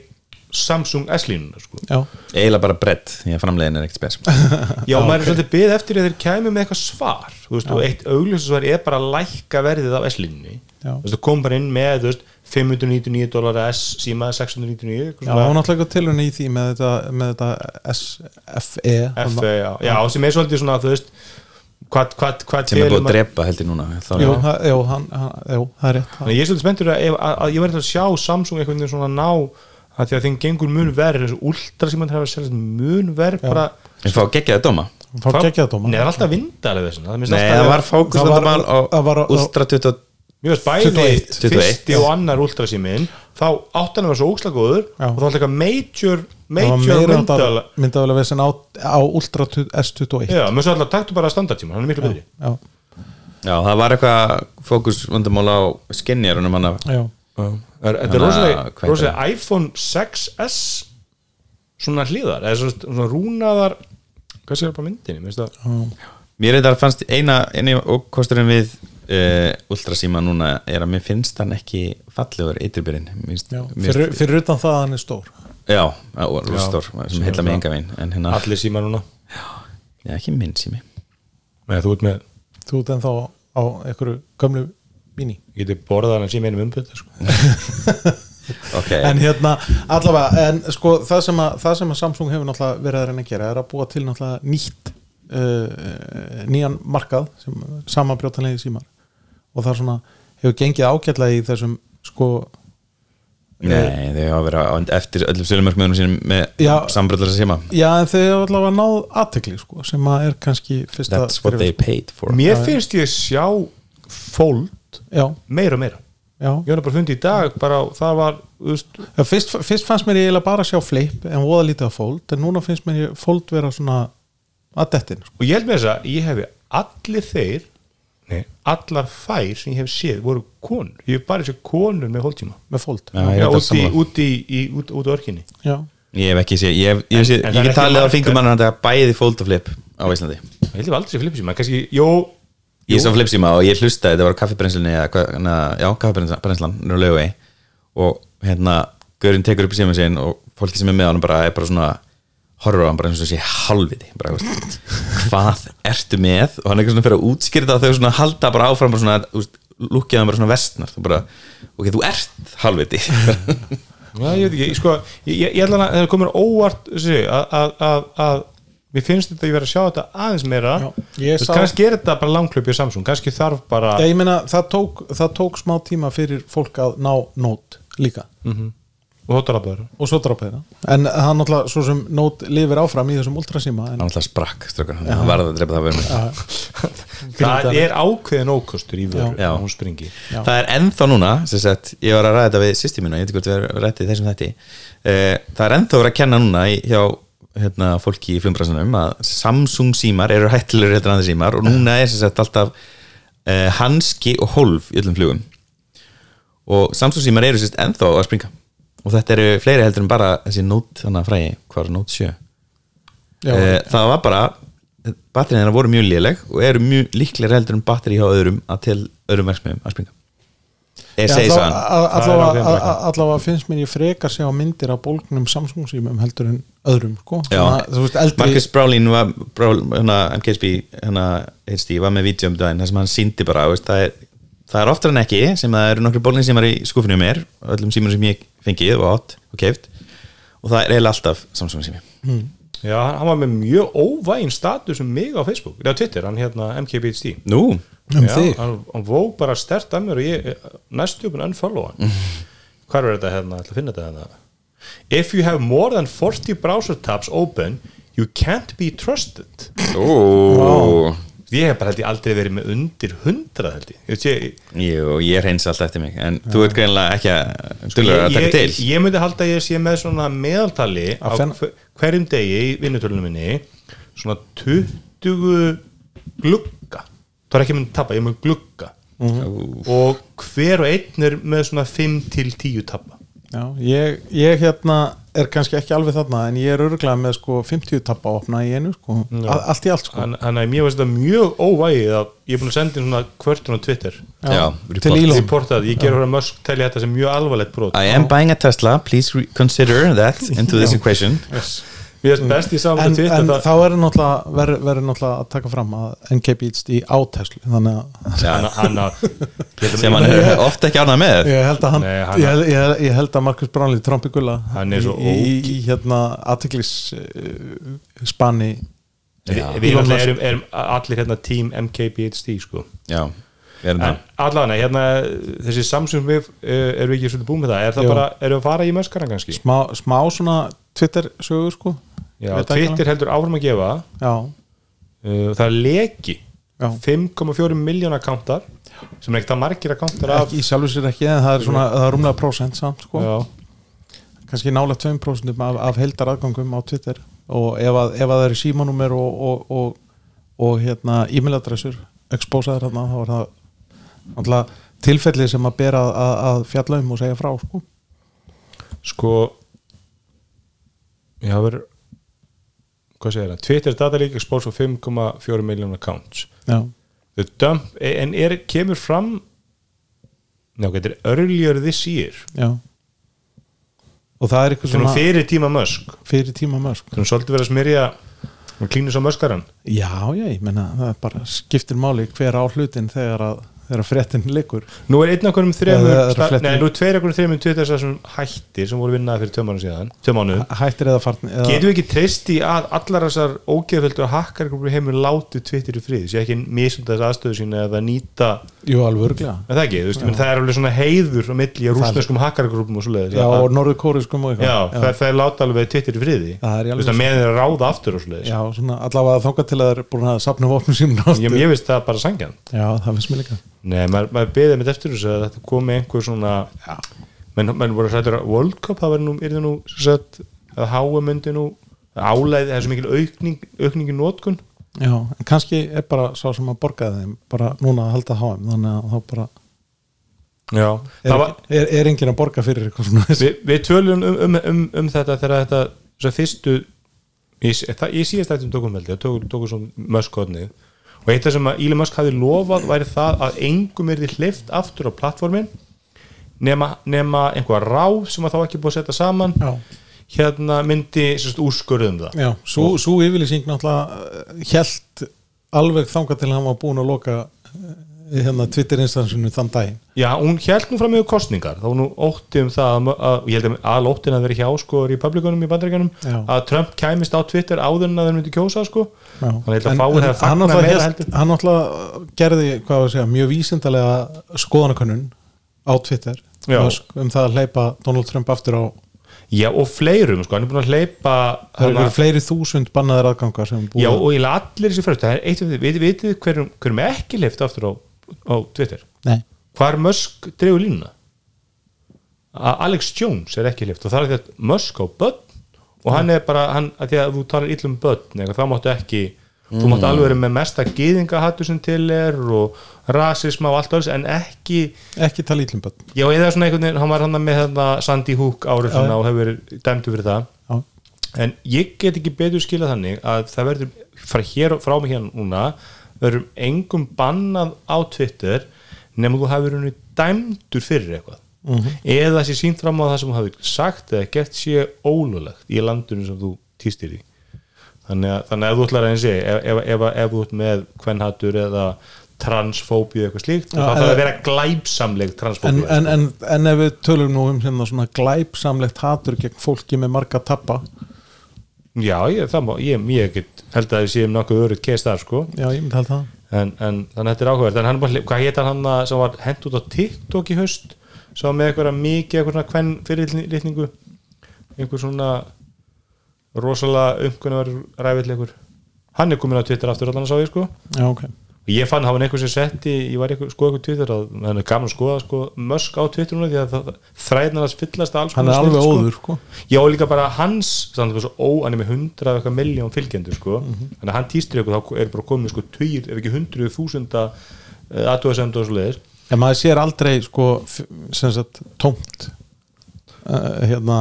Samsung S-línuna sko. Já, eiginlega bara bredd, því að framleiðin er ekkert spes. Já, maður er svolítið byggð eftir að þeir kæmi með eitthvað svar veist, og eitt augljósasvar er bara að lækka verðið á S-línunni. Þú kom bara inn með veist, 599 dólar S síma 699 eitthvað já hún átti eitthvað tilhörni í því með þetta, með þetta SFE FE, já, já, sem er svolítið svona þú veist hvað, hvað, hvað sem er telur að drepa heldur núna Jú, það- jú, hann, hann, jú, það er rétt ég er svolítið spenntur að, ef- að, að ég verði að sjá Samsung veginn svona ná að því að þeim gengur mun verð og ultra sem hann hefur að selja mun verð bara við fá Nei, það er alltaf vindalega þess að Nei, það var á það var- Ultra 20 Mjög veist bæði 21. fyrsti og annar ultrasímin þá áttan að vera svo ókslega góður Já. og þá var eitthvað major það meira myndalega myndavél vesen á, á Ultra S21 Já, menn svo alltaf taktu bara standardtíma, hann er miklu betri. já, Já, það var eitthvað fókusvandamál á skinjarunum hann já, Er- Þetta er að- rosalega iPhone 6s svona hlýðar eða svona, svona rúnaðar hvað séu bara myndinni, minnst það Mér reyndar fannst eina, eini ókosturinn við uh, Ultrasíma núna er að mér finnst hann ekki fallegur eitrbyrinn já. Fyrir, fyrir utan það að hann er stór. Já, á, rústór sem heilla mig enga veginn en hérna, allir síma núna? Já, ekki minn sími. Nei, þú ert með, þú ert ennþá á einhverju gömlu míní ég geti borðað hann síma einum umbyrð sko. Ok, en hérna allavega en sko það sem að, það sem að Samsung hefur náttúrulega verið að reyna að gera er að búa til náttúrulega nýtt uh, nýjan markað sem samanbrjótanlegi símar og það er svona hefur gengið ágætlega í þessum sko Nei, þau hafa verið eftir öllum sölumörkmiðunum sínum með sambröðlar sem síma já en þau hefur allavega náð aðtekli sko, sem að er kannski fyrsta That's what they paid for. Mér finnst ég sjá fold já, meira og meira. Já. ég var bara fundið í dag bara það var veist, Já, fyrst, fyrst fannst mér ég eiginlega bara að sjá flip en voða lítið að fold en núna finnst mér fold vera svona að dettin sko. og ég held með þess að ég hefi allir þeir nei, allar þær sem ég hef séð voru konur, ég hef bara séð konur með hóltíma með ég er út, í, sammála. út, í, í, út, út á örkinni já. Ég hef ekki séð, ég hef, ég ég það hef ekki talið á mann að það bæði fold og flip á Íslandi. Ég held ég var aldrei séð flipsíma, kannski, jó Ég sá flipsíma og ég hlustaði, þetta var kaffibrennslinni eða hvað, na, já, kaffibrennslan og hérna Gaurinn tekur upp síma sinn og fólki sem er með hann bara er bara svona horfur á hann bara eins og sé halviti bara, veist, hvað ertu með? Og hann er eitthvað svona fyrir að og þau svona halda bara áfram bara svona, hann bara svona vestnar. Þú bara, ok, þú ert halviti Já, ég veit ekki, sko, ég, ég, ég ætla að það komur óvart að, að, að, að mér finnst þetta að ég verið að sjá þetta aðeins meira. Já, veist, sá- kannski er þetta bara langklöpið Samsung kannski þarf bara Já, ég meina, það tók, það tók smá tíma fyrir fólk að ná nót líka og hóttaraböður og svo drápa þeirra en hann náttúrulega svo sem nót lifir áfram í þessum ultrasíma en hann alltaf sprakk, strókar, hann varði að drepa það verið mig. Það er ákveðin ókostur í að hún springi. Já. það er ennþá núna sem sagt, ég var að ræða þetta við sýsti mínu ég veit ekki hvort við erum rættið þessum þetta það er ennþá verið að kenna núna hjá hérna, fólki í flumbrasunum að Samsung símar eru hættilegur en aðeins símar og núna er sem sagt alltaf uh, hanski og hólf í öllum flugum. Og Samsung símar eru sem sagt ennþá að springa og þetta eru fleiri heldur en bara þessi Note þannig að fræði, hvað er Note 7 já, Eh, það var bara batterið þeirra voru mjög léleg og eru mjög líklega heldur en batteri hjá öðrum að til öðrum verksmiðum að springa. Allavega- er finnst mér ég frekar sjá myndir af bólgnum Samsung símum heldur en öðrum sko. Þú veist, eldri Marcus Brolin var Brol, hana, MKSB hana, HD, var með vídeo um daginn þar sem hann síndi bara veist, það, er, það er oftar en ekki sem það eru nokkru er í skúfinu mér öllum símur sem ég fengið og átt og keift og það er eiginlega alltaf Samsung sími. Já, hann var með mjög óvægin status um mig á Facebook, eða Twitter, hann hérna MKBHD Nú, um já, þig. hann, hann vó bara stert að mér og ég næstu upp en unfollow hann. Hvað er þetta hérna, ætla að finna þetta hérna? If you have more than 40 browser tabs open you can't be trusted. Ó ég hef bara held ég aldrei verið með undir 100 held ég, ég, ég Jú, ég reyns alltaf eftir mig en þú ert greinlega ekki að dulur að taka ég, til. ég, ég myndi halda að ég sé með svona meðaltali á Að hverjum degi í vinnutölunum minni svona 20 glugga. Það er ekki mynd tappa, ég er með glugga og hver og einn er með svona 5 til 10 tappa Já, ég, ég hérna er kannski ekki alveg þarna en ég er örglega með sko 50 tappa að opna í einu sko, A- allt í allt sko. Þann- þannig að mér finnst þetta mjög óvægið að ég er búin að senda inn svona kvörtun á Twitter. Já, til report. Elon. Reportað, ég ger hóra mösk telja þetta sem mjög alvarlegt brot. I am buying a Tesla, please consider that into this equation mér finnst best í en, með Twitter en það- þá er náttúrulega verður verður náttúrulega að taka fram að NKBHD á Tesla þannig að hann, hann, hann, sem hann er ofta ekki ánað með. Ég held að hann, Nei, hann- ég, ég, ég held að Markus Bránli trompi gulla Hann er svo í, í, í hérna aðtiklis uh, spani við Elon við Musk. erum, erum allir hérna team MKBHD sko. Já, við erum en það. allavega, hérna þessi Samsung við uh, erum við ekki svolítið búin með það. Er það Jú. bara, erum við að fara í möskaran kannski? Smá, smá svona Twitter sögur sko já, Twitter heldur áfram að gefa. Já, uh, það er leki. Já. 5,4 miljón akkántar sem er ekkert að margir akkántar af. Ekki, í sjálfu sér ekki en það er svona það er rúmlega prósent samt sko. Já, kannski nálega 2% af, af heldar aðgangum á Twitter. Og ef að, ef að það eru símanúmer og, og, og, og hérna e-mailadressur expósaður hérna þá er það náttúrulega tilfelli sem að bera að, að fjalla um og segja frá sko. sko ég hafa verið hvað segir það, Twitter data leak exposed for 5,4 miljón accounts. Já, The dump, en er, kemur fram Ná, þetta er earlier this year. Já. Og það er eitthvað Svona fyrir tíma mösk fyrir tíma mörg Svona svolítið verið að smyrja og klínus á möskaran já, já, ég menna það bara skiptir máli hver á hlutin þegar að, þegar fréttin liggur. Nú er einn af hverjum þremur Eða- eða sta- flettum. Nei, nú er tveir af hverjum þremur Twitter sem hættir sem voru vinnaði fyrir tvö mánu síðan tvö mánu hættir eða farn eða, Getum við ekki treyst í að allar þessar ógeðföldu hakkargrúpur í heimur láti Twitter í frið, sé ekki misunda þess aðstöðu sína eða nýta, Jú, alveg örglega það ekki, veist, menn, það er alveg svona heiður á milli að rúsneskum hakkargrúpum og svoleiðis. Já, að- og norður kóriskum og eitthvað. Það, er láta alveg Twitter í friði. Í að með þeir ráða aftur að það að það það Nei, maður, maður beðið mitt eftir þessu að þetta komi einhver svona Já. menn, menn voru sættur að World Cup það verður nú, er það nú sem sagt, að háa myndi nú álæði, það er svo mikil aukning, aukning í nótkun Já, en kannski er bara sá sem að borgaði þeim bara núna að halda háum þannig að þá bara Já, er, það var, er, er enginn að borga fyrir eitthvað svona við, við tölum um, um, um, um þetta þegar þetta þessar fyrstu í, það, í síðast ættum tókum veldi tókum, tókum svona möskotnið og eitt af sem að Íli Mösk hafi lofað væri það að engum er því hleyft aftur á plattformin nema, nema einhver ráð sem að þá ekki búið að setja saman. Já, hérna myndi úrskurðum það. Já svo, svo yfirlýsing náttúrulega held alveg þangað til að hann var búin að loka eh, hérna Twitter-instansinu þann daginn Já, hún held nú fram með kostningar þá nú ótti um það að, ég held að al óttin að vera hjá sko í publikunum í bandaríkanum að Trump kæmist á Twitter áður en að þeir myndi kjósa sko. Þannig að en það að fagna hann náttúrulega meira heldur. hann náttúrulega gerði hvað var að segja, mjög vísindalega skoðanakönnun á Twitter. Musk, um það að hleypa Donald Trump aftur á Já, og fleirum, sko, hann er búin að hleypa það eru hana, fleiri þúsund sem búið Já, og ég allir þessi fröst það er eitt af því, við vitið hverjum, hverjum ekki hleyft aftur á, á Twitter. Nei, Hvar Musk dregur línuna? A- Alex Jones er ekki hleyft og það er því að Musk á börn og hann er bara, hann, að því að þú talar illum börn þá máttu ekki þú máttu alveg vera með mesta gýðingahattu sem til er og rasisma og allt öðru en ekki, ekki tala ítlum börn. Já eða svona einhvern veginn hann var hann með þarna Sandy Hook árið Já. og hefur verið dæmdu fyrir það. Já, en ég get ekki betur skilað þannig að það verður frá, hér, frá mig hérna núna verður engum bannað á Twitter nema þú hefur henni dæmdur fyrir eitthvað. Eða þessi sínt fram á það sem þú hefur sagt eða gert sé ólulegt í landunum sem þú týstir í. Þannig að, þannig að ef þú ætlar að segja ef, ef, ef, ef þú ert með kvennhattur eða transfóbíu eitthvað slíkt Já, þá þarf en- að vera glæpsamleg en, transfóbíu en, en, en ef við tölum nú um hérna svona glæpsamlegt hatur gegn fólki með marga tappa já, ég, það má, ég, ég get, held að við séum nokkuð öruð keist þar sko. Já, ég myndi halda það. En, en þannig að þetta er áhugavert. En hann, var- hvað hétt hann hann sem var hent út á TikTok í haust? Sem var með eitthvað mikið eitthvað svona hvern fyrirlitningu. Einhver svona rosalega umkunnar ræfilleikur hann er komin á Twitter aftur allan að sá ég sko. Já, ok og ég fann hafa einhver sem setti ég var eitthvað, sko eitthvað Twitter að hann er gaman að skoða sko, mösk á Twitter núna því að það, þræðnar að fyllast alls Hann er alveg sko. óður, sko Já, og líka bara hans samt, svo, ó, hann er með hundra eitthvað miljón fylgjendur sko. þannig að hann týstir eitthvað þá er bara komið sko tugir, ef ekki hundruð þúsunda aðtöðasemd og svo leiðis En maður sér aldrei sko tómt uh, hérna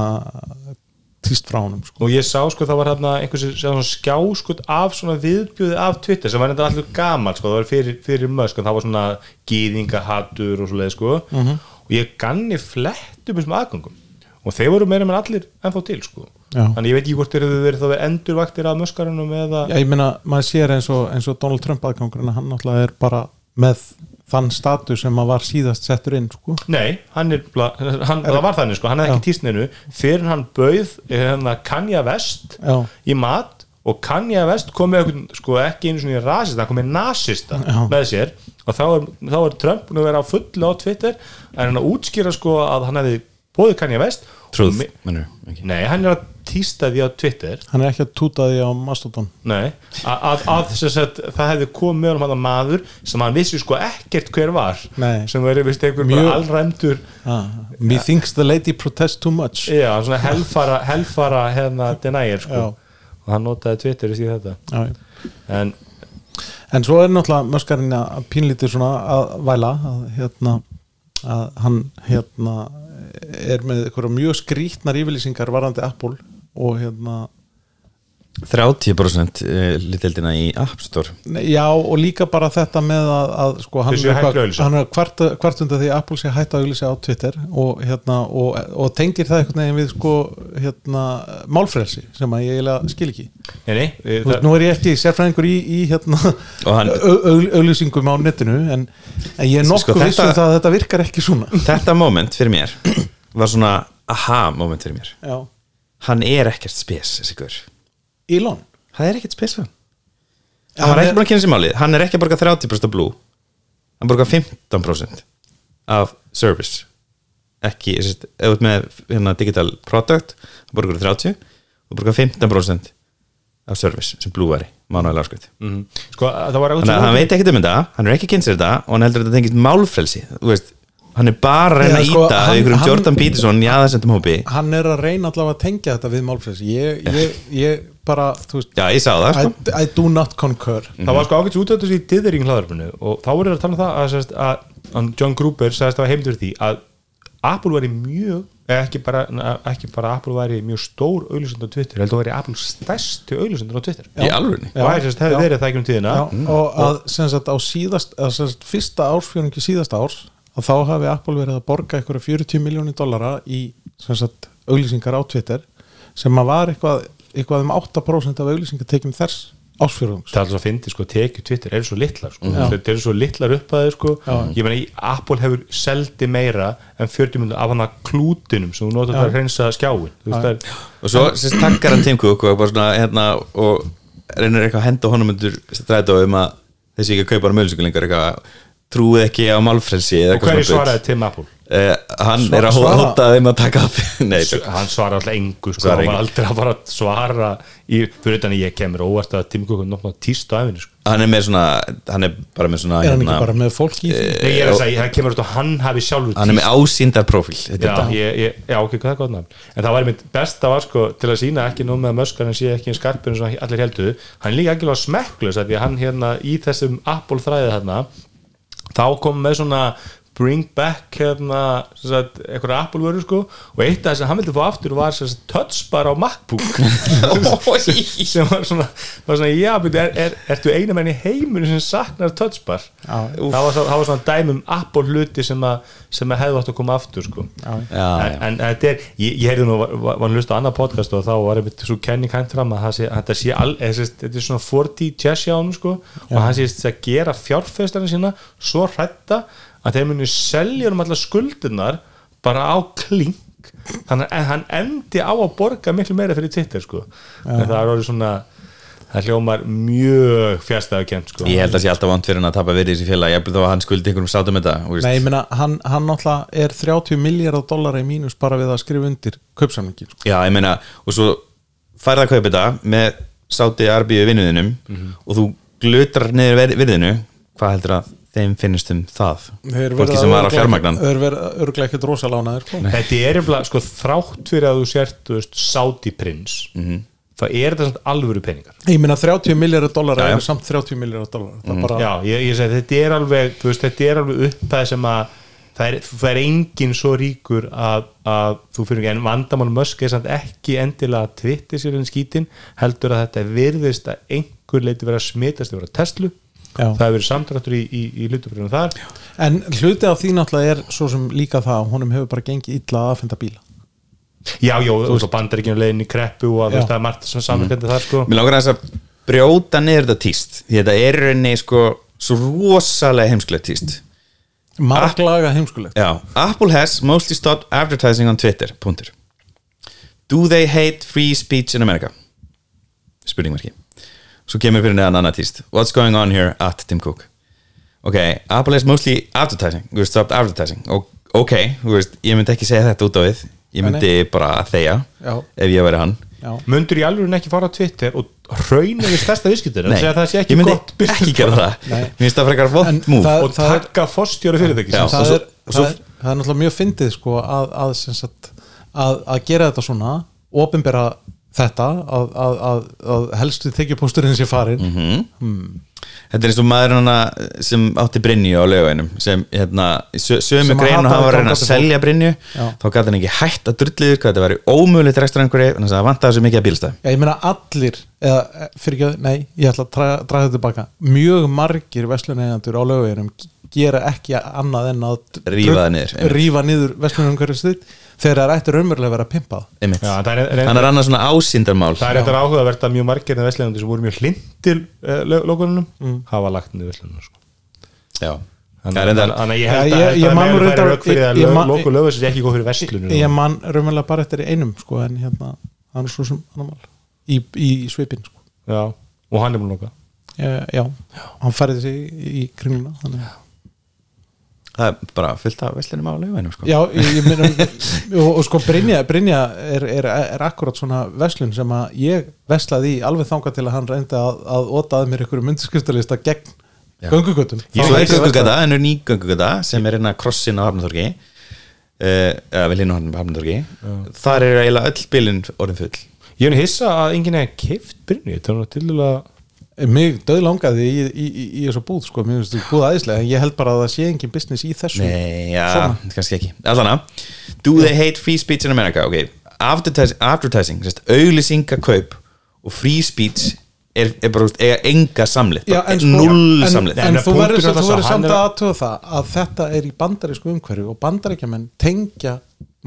týst frá honum sko. Og ég sá sko það var hérna einhversi svona skjáskut af svona viðbjöði af Twitter sem var enda allir gaman sko, það var fyrir, fyrir mösk það var svona gýðingahattur og svo leið sko og ég ganni flett um þessum aðgangum og þeir voru meira með allir ennþá til sko. Já. þannig ég veit ekki hvort þeir eru verið þá endurvaktir af möskarunum eða Já, ég meina, maður sér eins og, eins og Donald Trump aðgangurinn hann náttúrulega er bara með þann status sem að var síðast settur inn sko Nei, hann er, hann, það var þannig sko, hann hefði ekki tístninu fyrir hann bauð hérna, Kanye West Já. í mat og Kanye West kom með eitthvað, sko, ekki einu svona rasista, hann kom með nasista Já. með sér og þá er, þá er Trump að vera á fullu á Twitter en hann að útskýra sko að hann hefði bóðið Kanye West Truth, og mi- mennur ekki. Nei, hann er að tísta því á Twitter. Hann er ekki að túta því á Mastodon. Nei, að, að, að sem sagt, það hefði komið með hann maður sem hann vissi sko ekkert hver var Nei. sem verið vist einhver Mjög- bara allræmdur ah, Me thinks the lady protests too much. Já, svona helfara, helfara hérna denier sko. Já. og hann notaði Twitter í því þetta. Já, já. en En svo er náttúrulega möskarinn að pínlítið svona að væla að hérna að hann hérna er með mjög skrítnar yfirlýsingar varandi Apple og hérna 30% litildina í App Store. Já, og líka bara þetta með að, að sko, hann, hann er hvart, hvart undan því að Apple sé hætt að auglýsa á Twitter og, hérna, og, og tengir það einhvern veginn við sko, hérna, málfrelsi sem að ég eiginlega skil ekki. Nei, nei, Þú það, Nú er ég ekki sérfræðingur í, í hérna, Og hann- au- au- auglýsingum á netinu en, en ég er Sko, nokkuð þetta- vissu það að þetta virkar ekki svona. Þetta moment fyrir mér var svona aha moment fyrir mér. Já, Hann er ekkert spes, þessi gaur Elon. Það er ekkert spes fyrir hann Já, Hann var hann ekki er- búin að kynna sér málið. Hann er ekki að borga 30% af blue. Hann borga 15% af service. Ekki, þú ert með hérna, digital product, hann borgar 30 og borgar 15% af service sem blue væri, mánuðlega áskrið mhm. sko, það var þannig að hann veit ekkert um þetta, hann er ekki kynnt sér þetta og hann heldur að þetta tengist málfrelsi þú veist, hann er bara að reyna Já, að sko, íta hann- hann- Jordan Peterson í aðeinsendum hópi. Hann er að reyna allavega að tengja þetta við málfrelsi. Ég, ég, ég bara, þú veist já, ég sá það I, sko. I do not concur. Það var sko ágætt útöðus í dithering hlaðarpinu og þá voru það að tala um það að, sérst, að, að John Gruber sagðist að það var heimdur því að Apple væri mjög ekki bara, ekki bara Apple væri mjög stór auðlýsend á Twitter, heldur að væri Apple stærsti auðlýsendur á Twitter. Í Já. og það sérst hefði Já. verið það ekki um tíðina? Já, og að sagt á síðast að sagt, fyrsta ársfjörningi síðasta árs að þá hafi Apple verið að borga eitthvað 40 miljónir dollara í sem sagt auglýsingar á Twitter sem að var eitthvað, eitthvað um 8% af auglýsingatekjum þess ársfjörðungs það er alltaf að fyndi sko, tekið Twitter eru svo litlar sko. Já. þetta eru svo litlar upphæðir sko. Já. ég meina, í- Apple hefur seldi meira en 40 minnum af hann að klútinum sem þú notar Já. að hreinsa skjáin þú veist það er og svo sérst takkar hann Tim Cook og, bara svona, hérna, og reynir eitthvað að henda honum undir strætó um að þessi ekki að kaupa hann mölusingu lengur eitthvað trúið ekki á málfrelsi eða og hverju svaraði Tim Apple? Eh, hann Sva- er að svara. hóta þeim að taka upp nei, hann svara alltaf engu sko, Svara hann var aldrei að bara svara í, fyrir utan að ég kemur óvart að Tim Cook er nokkna tíst á efinu sko. hann er með svona hann er bara með svona er hann ekki bara með fólk í því? Nei, ég er að segja, það kemur út að hann hafi sjálfur hann er með ásýndar profil þetta er Já, ég, ég, já, ok, hvað er gott nafn? En það var mitt besta var sko til að sína ekki nú með möskar en sé ekki eins skarpur eins og allir heldur Hann er líka ekki alveg smekklus af því að hann hérna í þessum Apple þræði þarna þá kom með svona bring back hérna sem sagt, eitthvað Apple vöru sko. Og eitt af þess að hann vildi fá aftur var sagt, touch bar á MacBook. Sem var svona, var svona já, er, er, ertu einu menn í heiminu sem saknar touch bar? Já. það var, svo- það var svona dæmum Apple hluti sem að, sem að hefðu átt að koma aftur sko. Já, en, já. en þetta er, ég, ég heyrði nú var, var var að hlusta á annað podcast og þá var einmitt svo kenning hægt fram að sé, þetta sé all, þetta er svona 40 chess hjá hann sko, og hann sést að gera fjárfestarinn sína svo hrætta að þeir muni selja um allar skuldunar bara á klink þannig að hann endi á að borga miklu meira fyrir Twitter sko en það er orðið svona það hljómar mjög fjárstæðu kent sko ég held að sé alltaf vant fyrir hann að tapa verið í þessi félag ég held þá að hann skuldi einhverjum sátum þetta þú veist. Nei, ég meina, hann, hann náttúrulega er 30 miljardar dollara í mínus bara við að skrifa undir kaupsamlingi sko. já, ég meina, og svo færða að kaupa þetta með sáti arbíu vinnuðinum Mhm. og þú glutrar niður ver- virðinu hvað heldur að þeim finnst um það fólki sem var að fjármagnan Þeir verða örglega ekkert rosalánaðir sko. Þetta er eftir sko þrátt fyrir að þú sért þú veist, Saudi prins Mhm. þá er þetta samt alvöru peningar Ég meina 30 miljardar já. er samt 30 miljardar Það er bara, Já, ég, ég segi þetta er alveg þú veist, þetta er alveg upphæð sem að það er, það er enginn svo ríkur að, að þú fyrir ekki en vandamál mösk er samt ekki endilega að tvitti sér en skítin heldur að þetta virðist að einhver leiti vera að smitast yfir að Tesla Já. það hefur verið samdráttur í, í, í hlutafrjónum þar. En hluti af því náttúrulega er svo sem líka það að honum hefur bara gengið illa að aðfenda bíla. Já, já, þú veist, bandaríkjum leiðin í kreppu og að veist, það er margt sem samverkandi þar sko. Mér langar aðeins að brjóta niður þetta tíst því þetta er í rauninni sko svo rosalega heimskulegt tíst. Marglaga heimskulegt. Já, Apple has mostly stopped advertising on Twitter, punktur. Do they hate free speech in America? Spurningmarki Svo kemur fyrir neðan annað tíst. What's going on here at Tim Cook? Ok, Apple has mostly advertising. We stopped advertising. Og- Ok, veist, ég myndi ekki segja þetta út á við. Ég myndi bara þegja Já. Ef ég væri hann. Já. Mundur í alveg ekki fara á Twitter og rauna við stærsta viðskiptir Nei, það sé ekki ég myndi business ekki gera það. Mér finnst það frekar vond múf það- og taka fórstjóri fyrirtæki Já. það, er, það, er, það er náttúrulega mjög fyndið sko, að, að, að, að gera þetta svona opinbera þetta að, að, að, að helstu þykjupósturinn sé farin Mhm. hmm. Þetta er eins og maður sem átti Brynju á laugainum sem hérna, sö- sömu Sem að grein og hataði hann var að reyna að selja Brynju þá gæti hann ekki hætt að drulliður hvað þetta var ómögulegt rekstur einhverju þannig að það vantaði svo mikið að bílstæð Já, ég meina allir eða, fyrir ekki, nei, ég ætla að draga, þetta tilbaka mjög margir veslunegandur á lögveginum gera ekki annað en að Rífa niður, rífa niður þegar það er ættir raunverulega að vera pimpað. Já, það er, hann annað svona ásýndarmál það er eitthvað áhugavert að mjög margir en veslegandi sem voru mjög hlindir uh, lokununum hafa lagt niður veslunum sko. Já. Þannig að- þannig ég held að ég- man er raunverulega bara eftir einum sko, en hérna, hann er svo sem annar mál í, í, í svipin sko. Já, og hann er að loka já, já, hann færði sig í, í kringluna þannig að það er bara fullt af veslunum á laugainum sko. Já, ég, ég meina og, og sko Brynja, Brynja er, er, er akkurat svona veslun sem að ég veslaði í alveg þangað til að hann reyndi að, að ótaði mér ykkur myndskriftalista gegn göngugötum. Svo er göngugata, en er ný göngugata sem er hérna krossin á Hafnaþorgi uh, eða vel hinn á Hafnaþorgi þar er eiginlega öll bílinn orðin full. Ég er nú hissa að enginn er keift Brynju, þetta er nú til að Mig döð langaði í, í, í, í þessu búð sko, mér finnst þú búð aðeinslega en ég held bara að það sé engin business í þessu. Nei, já, Svona. kannski ekki. Allana, do they hate free speech in America? Ok, advertising, advertising sérst, auglýsingakaup og free speech er, er bara, úst, eiga enga samlit Já, en, sko, null en, samlit en, En þú verður er samt að að- aðtöða það að þetta er í bandarísku umhverju og bandaríkjamenn tengja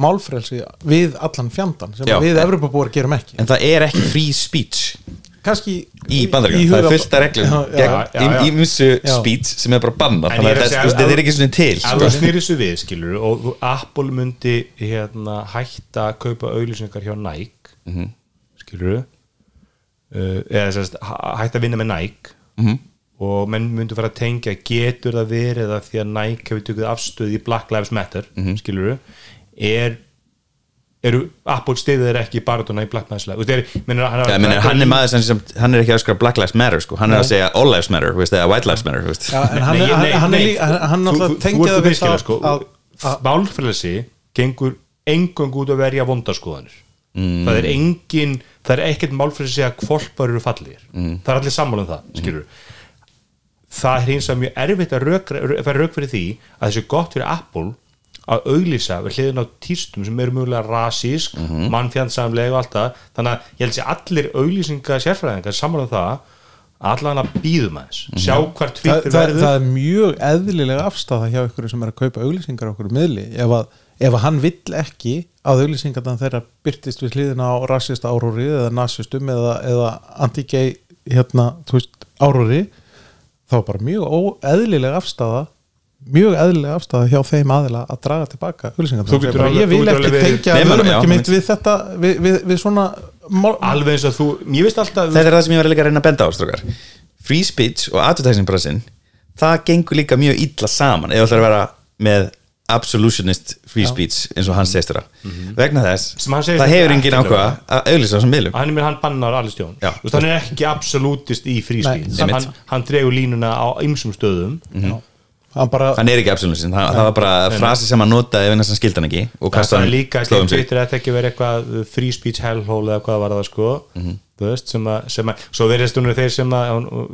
málfrelsi við allan fjandan sem Já. við Evropabúar gerum ekki. En það er ekki free speech kannski í bandaríkjum, það er fullt af reglum ímsu Já. speech sem er bara banna þannig að að þetta er ekki svona til sko. þú snýrir þessu við, skilur og Apple myndi hérna, hætta að kaupa auglýsingar hjá Nike Mhm. skilur uh, eða sérst, hætta að vinna með Nike Mhm. og menn myndi fara að tengja getur það verið að því að Nike hefur tökuð afstöð í Black Lives Matter Mhm. skilur er eru Apple stiðið þeir ekki baratuna í Black Lives Matter er, menn, hann, er maður sem, sem hann er ekki að skra Black Lives Matter sko. hann er að segja All Lives Matter veist, eða White Lives Matter en hann, Nei, hann, nei, hann, er nei. hann, tengja ert það að við sko, málfrelsi gengur engung út að verja vondaskoðanir Mm. það er engin það er ekkert málfrelsi að kvolpar eru fallir Mm. það er allir sammála um það skilur það er hins vegar mjög erfitt að rök, fara rauk fyrir því að þessi gott fyrir Apple að auglýsa við hliðin á týrstum sem eru mjögulega rasísk, mm. -hmm. mannfjandsamlega og allt það, þannig að ég held sér allir auglýsinga sérfræðingar sammála um það allan að býðum aðeins Mhm. sjá hvert það, tvittur það, verður það er mjög eðlilega afstæða hjá ykkur sem er að kaupa auglýsingar á okkur miðli ef að, ef að hann vill ekki að auglýsingarna þeirra byrtist við hliðina á rassista áróri eða nazistum eða, eða anti-gay hérna, áróri þá er bara mjög óeðlilega afstæða mjög eðlilega afstæða hjá þeim aðila að draga tilbaka auglýsingarna Þú getur bara, alveg- ég vil ekki tengja við þetta við, við, við svona alveg eins að þú, ég veist alltaf þetta er það sem ég var líka að reyna að benda á free speech og advertising brassin það gengur líka mjög illa saman ef það ætlar að vera með absolutionist free speech eins og hann segist þér vegna þess, Sem hann segist það hefur engin ákvæða að auðlýsa þessum miðlum. Hann er mér hann bannar allir stjón hann er ekki absolutist í fríspíl Nei, hann, hann dregur línuna á ymsum stöðum hann bara hann er ekki absolutionist, það, það var bara frasi sem hann notaði ef hann skildi hann ekki og það er hann líka ekki slóðum sig Twitter þetta ekki verið eitthvað free speech hellhole eða hvað var það sko. Mhm. þú veist, sem að, sem að svo verðist hún þeir sem að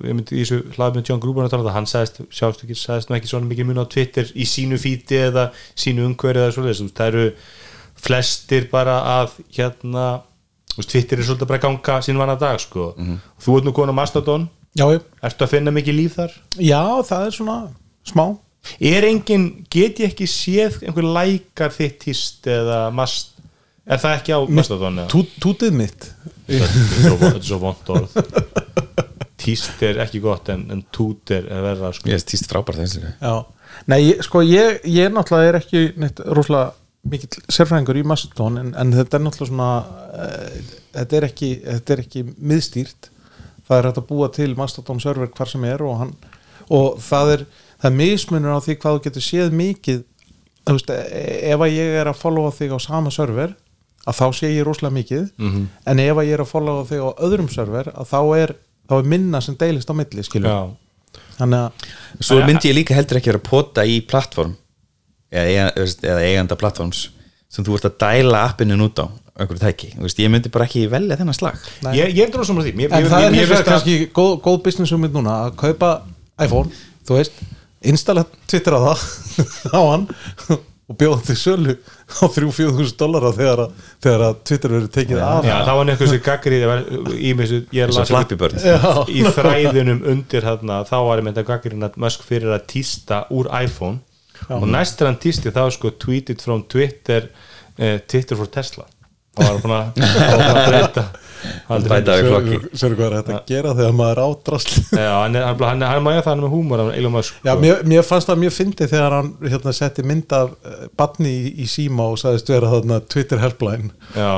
ég myndi í þessu hlaðum með John Gruber að tala um það, hann sagðist, sjást ekki, sagðist nú ekki svona mikið mun á Twitter í sínu fíti eða sínu umhverju eða svo það eru flestir bara að hérna Twitter er svolítið bara að ganga sín vanna dag sko, Mhm. þú ert nú konar Mastodon. Já, já, ertu að finna mikið líf þar? já, það er svona smá. Er engin, get ég ekki séð einhver lækar þitt tíst eða mast, er það ekki á Mastodon eða? Tú, tútið mitt. Þetta er svo, þetta er svo vond orð. Tíst er ekki gott en, en tút er er verða sko. ég veist tíst frábært þessi Já, nei, ég- sko ég, ég náttúrulega er ekki neitt rosalega mikill sérfræðingur í Mastodon en, en þetta er náttúrulega svona uh, þetta, er ekki, þetta er ekki miðstýrt. Það er hægt að búa til Mastodon server hvar sem er og, hann, og það er það er mismunur á því hvað þú getur séð mikið. Veist, e- ef að ég er að followa þig á sama server að þá sé ég rosalega mikið. Mhm. en ef að ég er að followa þig á öðrum server að þá er, þá er minna sem deilist á milli þannig að svo myndi ég líka heldur ekki vera að pota í plattform eða, eða eiganda plattforms sem þú ert að dæla appinu út á einhverju tæki, veist, ég myndi bara ekki velja þennan slag. Nei. ég, ég er dróðsum að því. Mér, En mér, það mér, er kannski góð, góð business hugmynd núna að kaupa iPhone, þú veist installa Twitter á það á hann og bjóða til sölu á 3-4 þúsund dollara þegar, að- þegar að Twitter verður tekið af. Já, það var í mig sem ég Svo las Flappy Bird. í þræðunum undir hérna, þá var ég með þetta gaggrið að Musk fyrir að tísta úr iPhone. Og næst er hann tísti þá sko tweeted from Twitter uh, Twitter for Tesla. Og var búin að, var búin að breyta Bæta við flokki Sérðu hvað er þetta að gera þegar maður er ádrasl Já, hann er, hann, hann, hann mæja það með húmor hann Elon Musk Já, sko. mér, mér fannst það mjög fyndið þegar hann hérna, setti mynd af uh, badni í, í síma og sagðist vera þarna Twitter helpline. Já,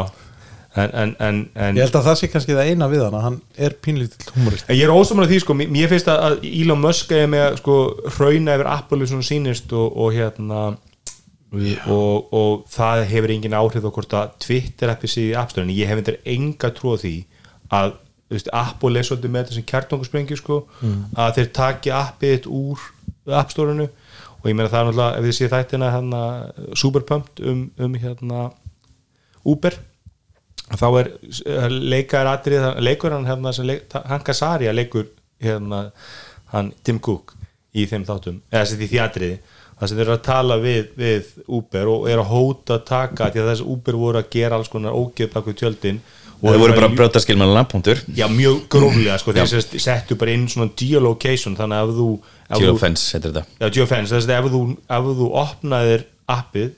en, en, en, en Ég held að það sé kannski það eina við hann að hann er pínlítill humorist ég er ósamlega því sko, mér finnst að Elon Musk er með sko hrauna yfir Apple svona sýnist og, og hérna og, og það hefur engin áhrif hvort að Twitter appi App Store en ég hef endur enga trú á því að veist, Apple er svolítið með þessum kjartongusprengju sko, að þeir taki appið úr App Store-unu og ég meina það er náttúrulega, ef þið sé þættina hérna, Superpumped um, um hérna Uber þá er, er leikar atrið, leikur hann hérna sem leik, hann Kasaria leikur hérna hann Tim Cook í þeim þáttum, eða því því atriði það sem þeir eru að tala við, við Uber og eru að hóta taka því að þessi Uber voru að gera alls konar ógeð bak við tjöldin og Það voru bara að- brjóta skilmann lampuntur já, mjög gróflega, sko, þeir settu bara inn svona geolocation, þannig að ef þú Geofence heitir þetta. Já, geofence, þess að ef þú, ef þú opnaðir appið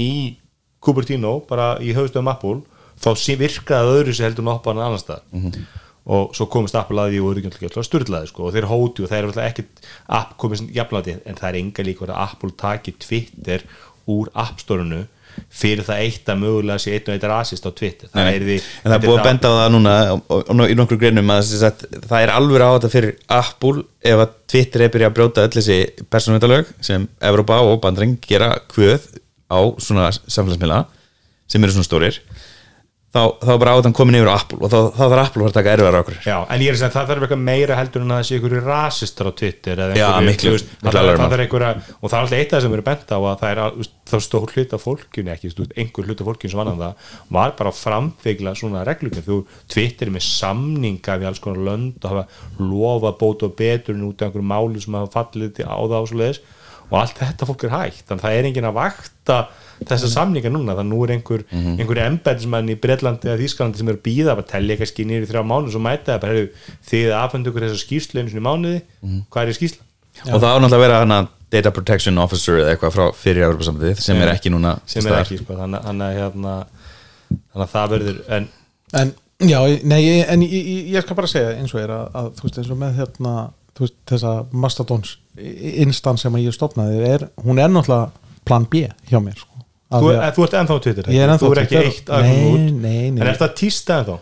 í Cupertino, bara í höfustöðum Apple, þá virkaði öðru sem heldur með opnaðan annan stað Mhm. Og svo komist Apple að því og eru ekki alltaf styrlaði sko, og þeir hóti og það er alltaf ekkert app komist jafnláti, en það er enga líka að Apple taki Twitter úr App Store-unu fyrir það eitt að mögulega sé einn og eitt rasist á Twitter. Það Nei, því en það er búið að benda á það núna í nokkur greinum að það er alveg á þetta fyrir Apple ef að Twitter er byrjað að brjóta öll þessi persónveitalög sem Evropa og bandring gera kvöð á svona samfélagsmiðla sem eru svona stórir þá, þá bara áðan komin yfir á Apple og þá, þá þarf Apple að taka erfiðar okkur Já, en ég er að segja að það þarf eitthvað meira heldur en að það sé einhverju rasistar á Twitter Já, miklu- veist, miklu það, það, er einhverja, og það er alltaf eitt af það sem eru bent á að það er þá stór hlut af fólkjunni ekki, veist, einhver hlut af fólkjunni sem vann það var bara að framfegla svona reglugum þú Twitter er með samninga við alls konar lönd og hafa lofa bóta og betur en út af einhverju máli sem hafa fallið á það og allt þetta fólk er hægt þannig að það er enginn að vakta þessa samninga núna þannig að nú er einhver, mm -hmm. einhver embætismann í Breitlandi eða Þýskalandi sem er að býða að eitthvað skýnir í þrjá mánu og svo mæta það bara, þið aðfendu ykkur þessa skýrslu einu sinni í mánuði, hvað er í skýrsla? og það á náttúrulega að vera hana data protection officer eða eitthvað frá fyrir Evropa samtíð sem er ekki núna sem er ekki, sko, þannig, þannig að hérna, þannig að það verður en En, já, nei, en ég, ég, ég skal bara segja eins og er að, að þú veist, eins og með hérna, þú veist, þessa Mastodons instans sem að ég stopnaði er, hún er náttúrulega plan B hjá mér, sko þú, að- þú ert ennþá á Twitter er ennþá þú á er ekki Twitter. eitt að koma út? nei, nei. en er það tísta ennþá?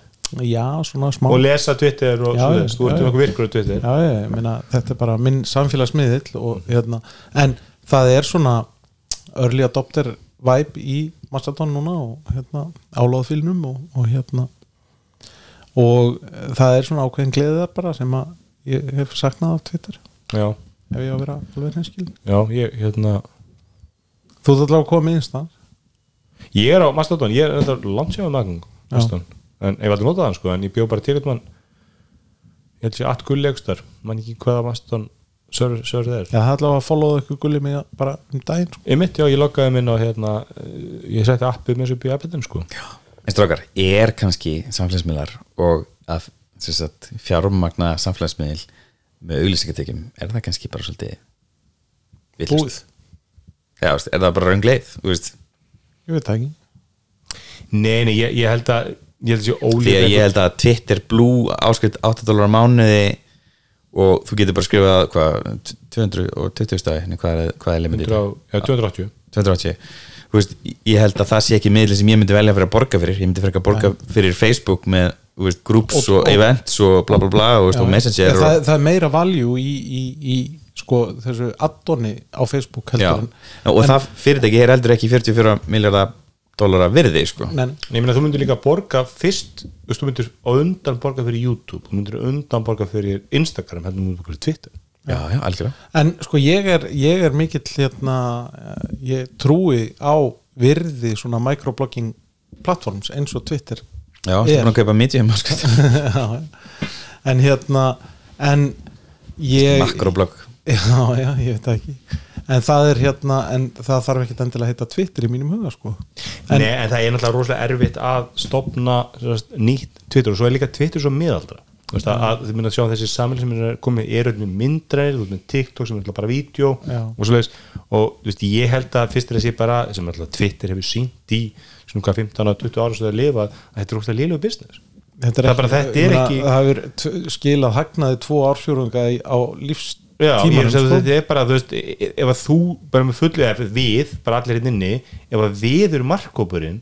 Já, svona smá. Og lesa Twitter og Já, svo já, þess, þú ert um okkur virkur á Twitter. Já, ég, ég meina, þetta er bara minn samfélagsmiðill og hérna, en það er svona early adopter vibe í Mastodon núna og hérna áláðfílnum og, og hérna. Og eh, það er svona ákveðin gleðið bara sem að ég hef saknað af Twitter. Já, ef ég á að vera alveg hreinskil já, ég, hérna. Þú ert allavega koma í instans ég er á Mastodon, ég er magang Mastodon, en ég var aldrei notað hann sko en ég bjó bara til eitthvað ég held sér að gullegstar, mann ekki hvaða Mastodon server server það er Já, það er allavega að followa ykkur gulli mig bara um daginn sko. Ég mitt, já, ég loggaði minn og hérna eh, ég setti appið með þessu upp í appið sko. En strókar, er kannski samfélagsmiðlar og að sem sagt, fjármagna samfélagsmiðl með auglýsingatekjum, er það kannski bara svolítið villust? Já, er það bara raungleið? Veist? Ég veit það ekki. Nei, nei, ég, ég held að ég held að sé Því ólík að ég held að Twitter Blue áskrift 8 dólar á mánuði og þú getur bara skrifað hvað, 220 stæði hvað er, hvað er limitið? 100, já, 280 280 Þú veist, ég held að það sé ekki miðli sem ég myndi velja fyrir að borga fyrir. Ég myndi fyrir að borga fyrir Facebook með groups og, Og- og- events og bla bla bla og, þú veist, og messenger það, og, það er meira value í, í, í sko, þessu addoni á Facebook já, heldur en og það fyrirtæki er heldur ekki 44 miljardar dólara virði sko. Nei, ég meina þú myndir líka borga fyrst þú myndir undan borga fyrir YouTube þú myndir undan borga fyrir Instagram heldur þú myndir borga fyrir Twitter já, já, algjörlega En sko ég er, ég er mikill hérna, ég trúi á virði svona microblogging platforms eins og Twitter já, Er. þú búin að kaupa medium. Já, en hérna en ég, makroblogg já, já, ég veit ekki. En það er hérna, en það þarf ekki endilega að heita Twitter í mínum huga sko. En, Nei, en það er náttúrulega rosalega erfitt að stopna sagt, nýtt Twitter. Og svo er líka Twitter svo miðaldra. Veist, að, að þið mynda að sjá þessi samfélag sem er komið er auðvitað myndræðir, þú veist með TikTok sem er bara vídeo og svo leiðis og veist, ég held að fyrst er þessi bara sem náttúrulega Twitter hefur sínt í svona hvað 15 og 20 ára sem það lifa að þetta er rosalega lélögu business. Þetta er bara- þetta er ég meina, ekki- það hefur skilað hagnaði tvo ársfjórunga í- á Já, ég er að segja sko. þetta er bara, þú veist, ef að þú bara með fullu, ef við, bara allir hérna inni ef að við eru markkópurinn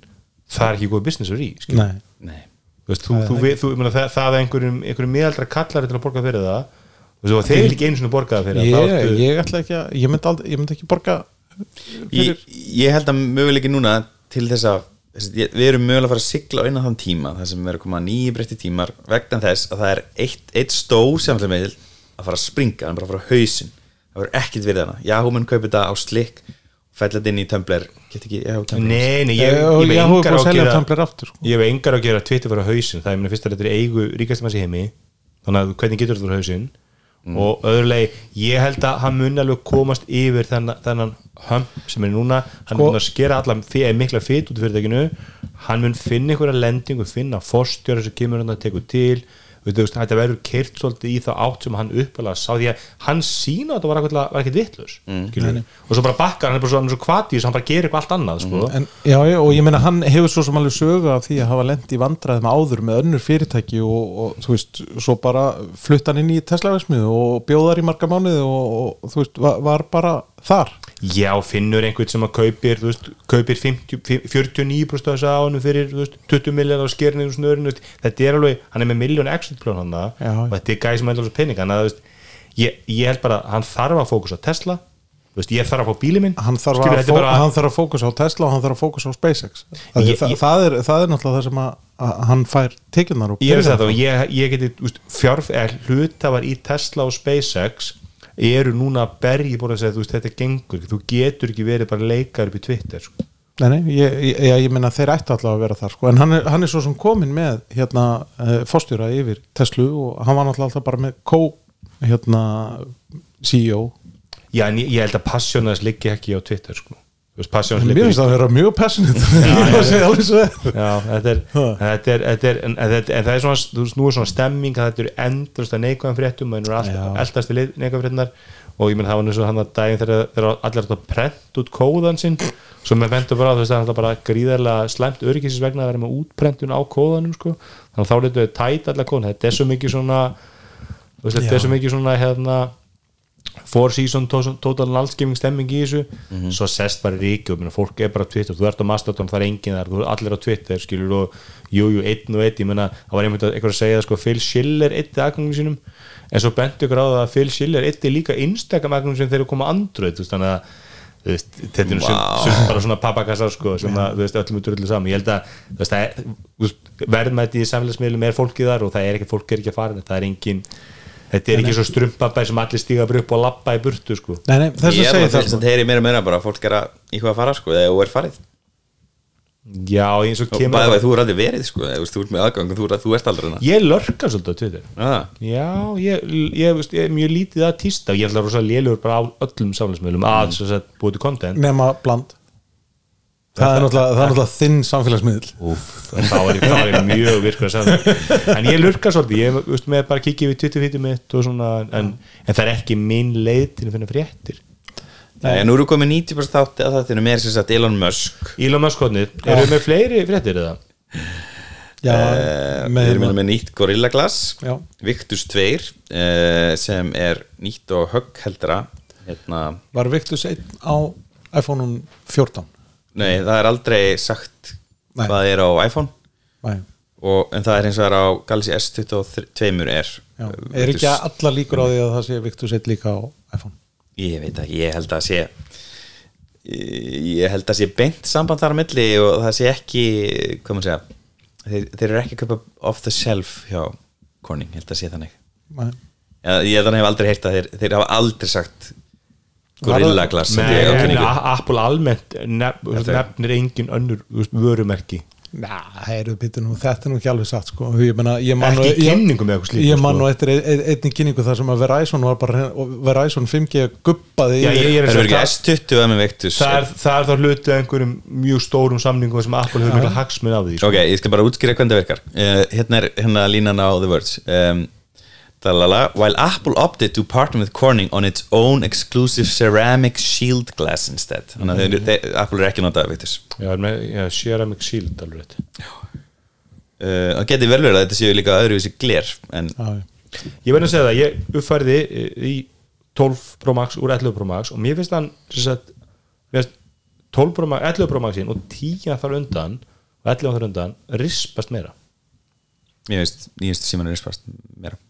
það er ekki góð business að rí, skilur Nei, Nei. þú veist, þú, þú, þú, þú, þú það, það að einhverjum, einhverjum miðaldra kallar til að borga fyrir það þú veist, og þeir ekki einu svona borga það fyrir ég, það, þá ertu- ég ætla ekki að ég myndi, aldrei, ég myndi ekki borga ég, ég held að möguleiki núna til þess að ég- við erum mögulega að fara að sigla á innan þann tíma þar sem við erum að koma nýju breytti tímar vegna þess að það er eitt, eitt stór samfélagsmeðil að fara að springa hann er bara að fara á hausinn. Það verður ekkit við hana Yahoo mun kaupa þetta á slikk fælla þetta inn í Tumblr. Get ekki Yahoo Tumblr? Nei, nei, ég, ég, ég, ég, ég, ég, engar á að að selja gera Tumblr aftur sko. ég hef engar á að gera Twitter fyrir hausinn. Það er mér fyrst að þetta er eigu ríkastum hans í heimi. Þannig að hvernig getur þetta fyrir hausinn? Og öðrulegi, ég held að hann mun alveg komast yfir þennan, þennan hömp sem er núna, hann Sko- mun að skera allan fe- mikla fit út af fyrirtækinu. Hann mun finna einhverja lendingu finna forstjóra sem kemur hann að teku til veist, þetta verður kyrt svolítið í þá átt sem hann uppalega sá því að hann sína að þetta var, var ekkert vittlus mm. og svo bara bakkar, hann er bara svo, hann er svo kvatís hann bara gerir eitthvað allt annað sko. en, já, já, og ég meina hann hefur svo sem alveg sögu af því að hafa lent í vandræðum áður með önnur fyrirtæki og, og þú veist, svo bara flutt hann inn í Tesla-versmiðu og bjóðar í marga mánuði og, og þú veist, var, var bara þar Já, finnur einhvern sem að kaupir veist, kaupir 50, 49% af þess að ánum fyrir veist, 20 miljardar skerinni úr snörinu, þetta er alveg hann er með miljón exit plán hann og þetta er gæði sem þessu pening þannig að ég, ég held bara að hann þarf að fókus á Tesla veist, ég þarf að fá bíli minn. Hann þarf, Skilur, að, fó bara, hann þarf að fókusa á Tesla og hann þarf að fókusa á SpaceX. Því Ég- það, ég- það, er, það er náttúrulega það sem að, að hann fær tekjunar og ég að það og ég, ég geti fjárf, eða hlutafar í Tesla og SpaceX eru núna að bergi búin að segja, þú veist, þetta gengur þú getur ekki verið bara leikar upp í Twitter sko. Nei, nei, ég, ég, ég, meina þeir ættu allavega að vera þar sko. en hann er, hann er svo sem komin með hérna, uh, fórstjóra yfir Tesla og hann var náttúrulega alltaf bara með co hérna, CEO Já, en ég, ég held að passjónas liggi ekki á Twitter sko. Mér finnst það að vera mjög passionate. Að er. Er, er, er en, það er svona, nú er svona stemming að þetta eru endurst að neikvæðan fréttum og það eru eldast í neikvæðan fréttunar og ég menn það var og hann að daginn þegar allir að prent út kóðan sinn. Svo með bentur bara veist það er bara gríðarlega slæmt öryggisins vegna að vera með útprentun á kóðanum sko. Þannig að þá letu þau tæt allar kóðan þetta er svo mikið svona þetta er svo mikið svona hérna four season to- total landsgefing stemming í þessu. Svo sest bara ríki og minna, fólk er bara Twitter, þú ert á Mastodon, það er enginn þar þú er allir á Twitter, skilur og jú, jú, einn og einn, ég menna, það var einhvern veginn eitthvað að segja sko, Phil Schiller eitti aðgangum sínum. En svo bentu ykkur á það að Phil Schiller eitti líka Instagram aðgangum sínum þegar þeir koma Android, þú veist, þannig að þú þetta er bara svona pappakassar sko, sem að, þú veist, öllum út öllu saman. Ég held að, þú þú veist, verðmætti í samfélagsmiðlum er fólkið þar og það er ekki, fólk er ekki að fara, það er engin þetta er ekki svo strumpabæ sem allir stíga upp og lappa í burtu sko. Nei, nei, þess ég að er segja bara það. þess að heyri meira og meira bara fólk er að eitthvað að fara sko eða þú er farið. Já, eins og og kemur bæði að þú er aldrei verið sko eða þú veist, þú ert með aðgang og þú, er- þú ert aldrei hana ég lörka svolítið á Twitter. Ah, já, ég, ég, veist, ég er mjög lítið að týsta og ég ætla að rosa lélugur bara á öllum samfélagsmiðlum að að búið til content. Nema bland það er náttúrulega, það er náttúrulega þinn samfélagsmiðl Úf, þá er ég, þá er ég mjög virkur að segja en ég lurka svolítið ég veist, með bara kikið við Twitter-fítið mitt og svona, en, en það er ekki minn leið til að finna fréttir. Nei, nú eru komið 90% þátti að þáttinu með sem sagt Elon Musk. Elon Musk hodnið, eru við með fleiri fréttir eða? já, uh, með, Við erum með nýtt Gorilla Glass Já. Victus 2 uh, sem er nýtt og höggheldra hérna, var Victus 1 á iPhone 14 Nei, það er aldrei sagt Nei. hvað er á iPhone og, en það er eins og er á Galaxy S22 er Já. uh, er ekki alla líkur á því að það sé Victus 1 líka á iPhone Ég veit ekki, ég held að sé ég held að sé beint samband þar á milli og það sé ekki hvað maður segja þeir, þeir eru ekki köpa off the shelf hjá Corning, held að sé þannig Nei. ég þannig hef aldrei heyrt að þeir, þeir hafa aldrei sagt Gorilla Glass Apple almennt nefnir engin önnur vörumerki Næ, heyrðu nú, þetta er nú ekki alveg satt sko. ég, meina, ég man Ekki í ég- kynningu með eitthvað slíku, Ég man sko. nú eftir ein- ein- einni kynningu þar sem að Verizon var bara og Verizon 5G guppaði Já, ég, ég er Það að eru segja ekki S20 að með vektus það er, það er þá hluti af einhverjum mjög stórum samningum sem Apple hefur mikla hagsminn af því sko. Ok, ég skal bara útskýra hvernig það virkar uh, Hérna er hérna línan á The Words um, Dalala, While Apple opted to partner with Corning on its own exclusive ceramic shield glass instead. Þannig að þeir, þeir, Apple er ekki notað Já, með, já, Ceramic Shield alveg uh, Það geti vel verið að þetta séu líka öðruvísi gler En já. Ég verð að segja það, ég uppfærði í 12 Pro Max úr 11 Pro Max og mér finnst hann sagt, mér finnst 12 Pro Max, 11 Pro Maxin og 10 þar undan og 11 þar undan rispast meira. Mér finnst síman rispast meira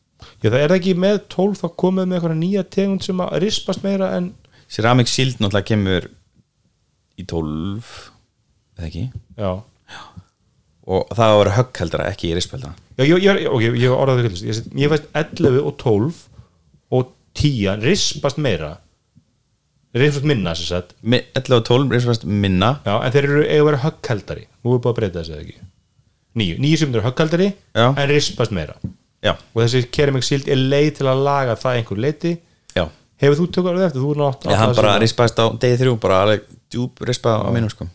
Já, það er ekki með 12 að komið með eitthvað nýja tegund sem að rispast meira en Ceramic shield náttúrulega kemur í 12 eða ekki? Já, og það var höggheldra ekki í rispheldra já ég, ég, ok, ég hef orðað það ég, ég veist 11 og 12 og 10 rispast meira. Rispast minna sem sagt. Mi- 11 og 12 rispast minna. Já, en þeir eru eiga að vera högghaldari nú er búið að breyta þessu eða ekki? Nýju, nýju sem eru högghaldari en rispast meira Já, og þessi Keramic Shield er leið til að laga það einhver leiti já. Hefur þú á eftir, þú nátt Já, hann bara rispast á degi þrjú bara alveg djúb rispa á mínum sko.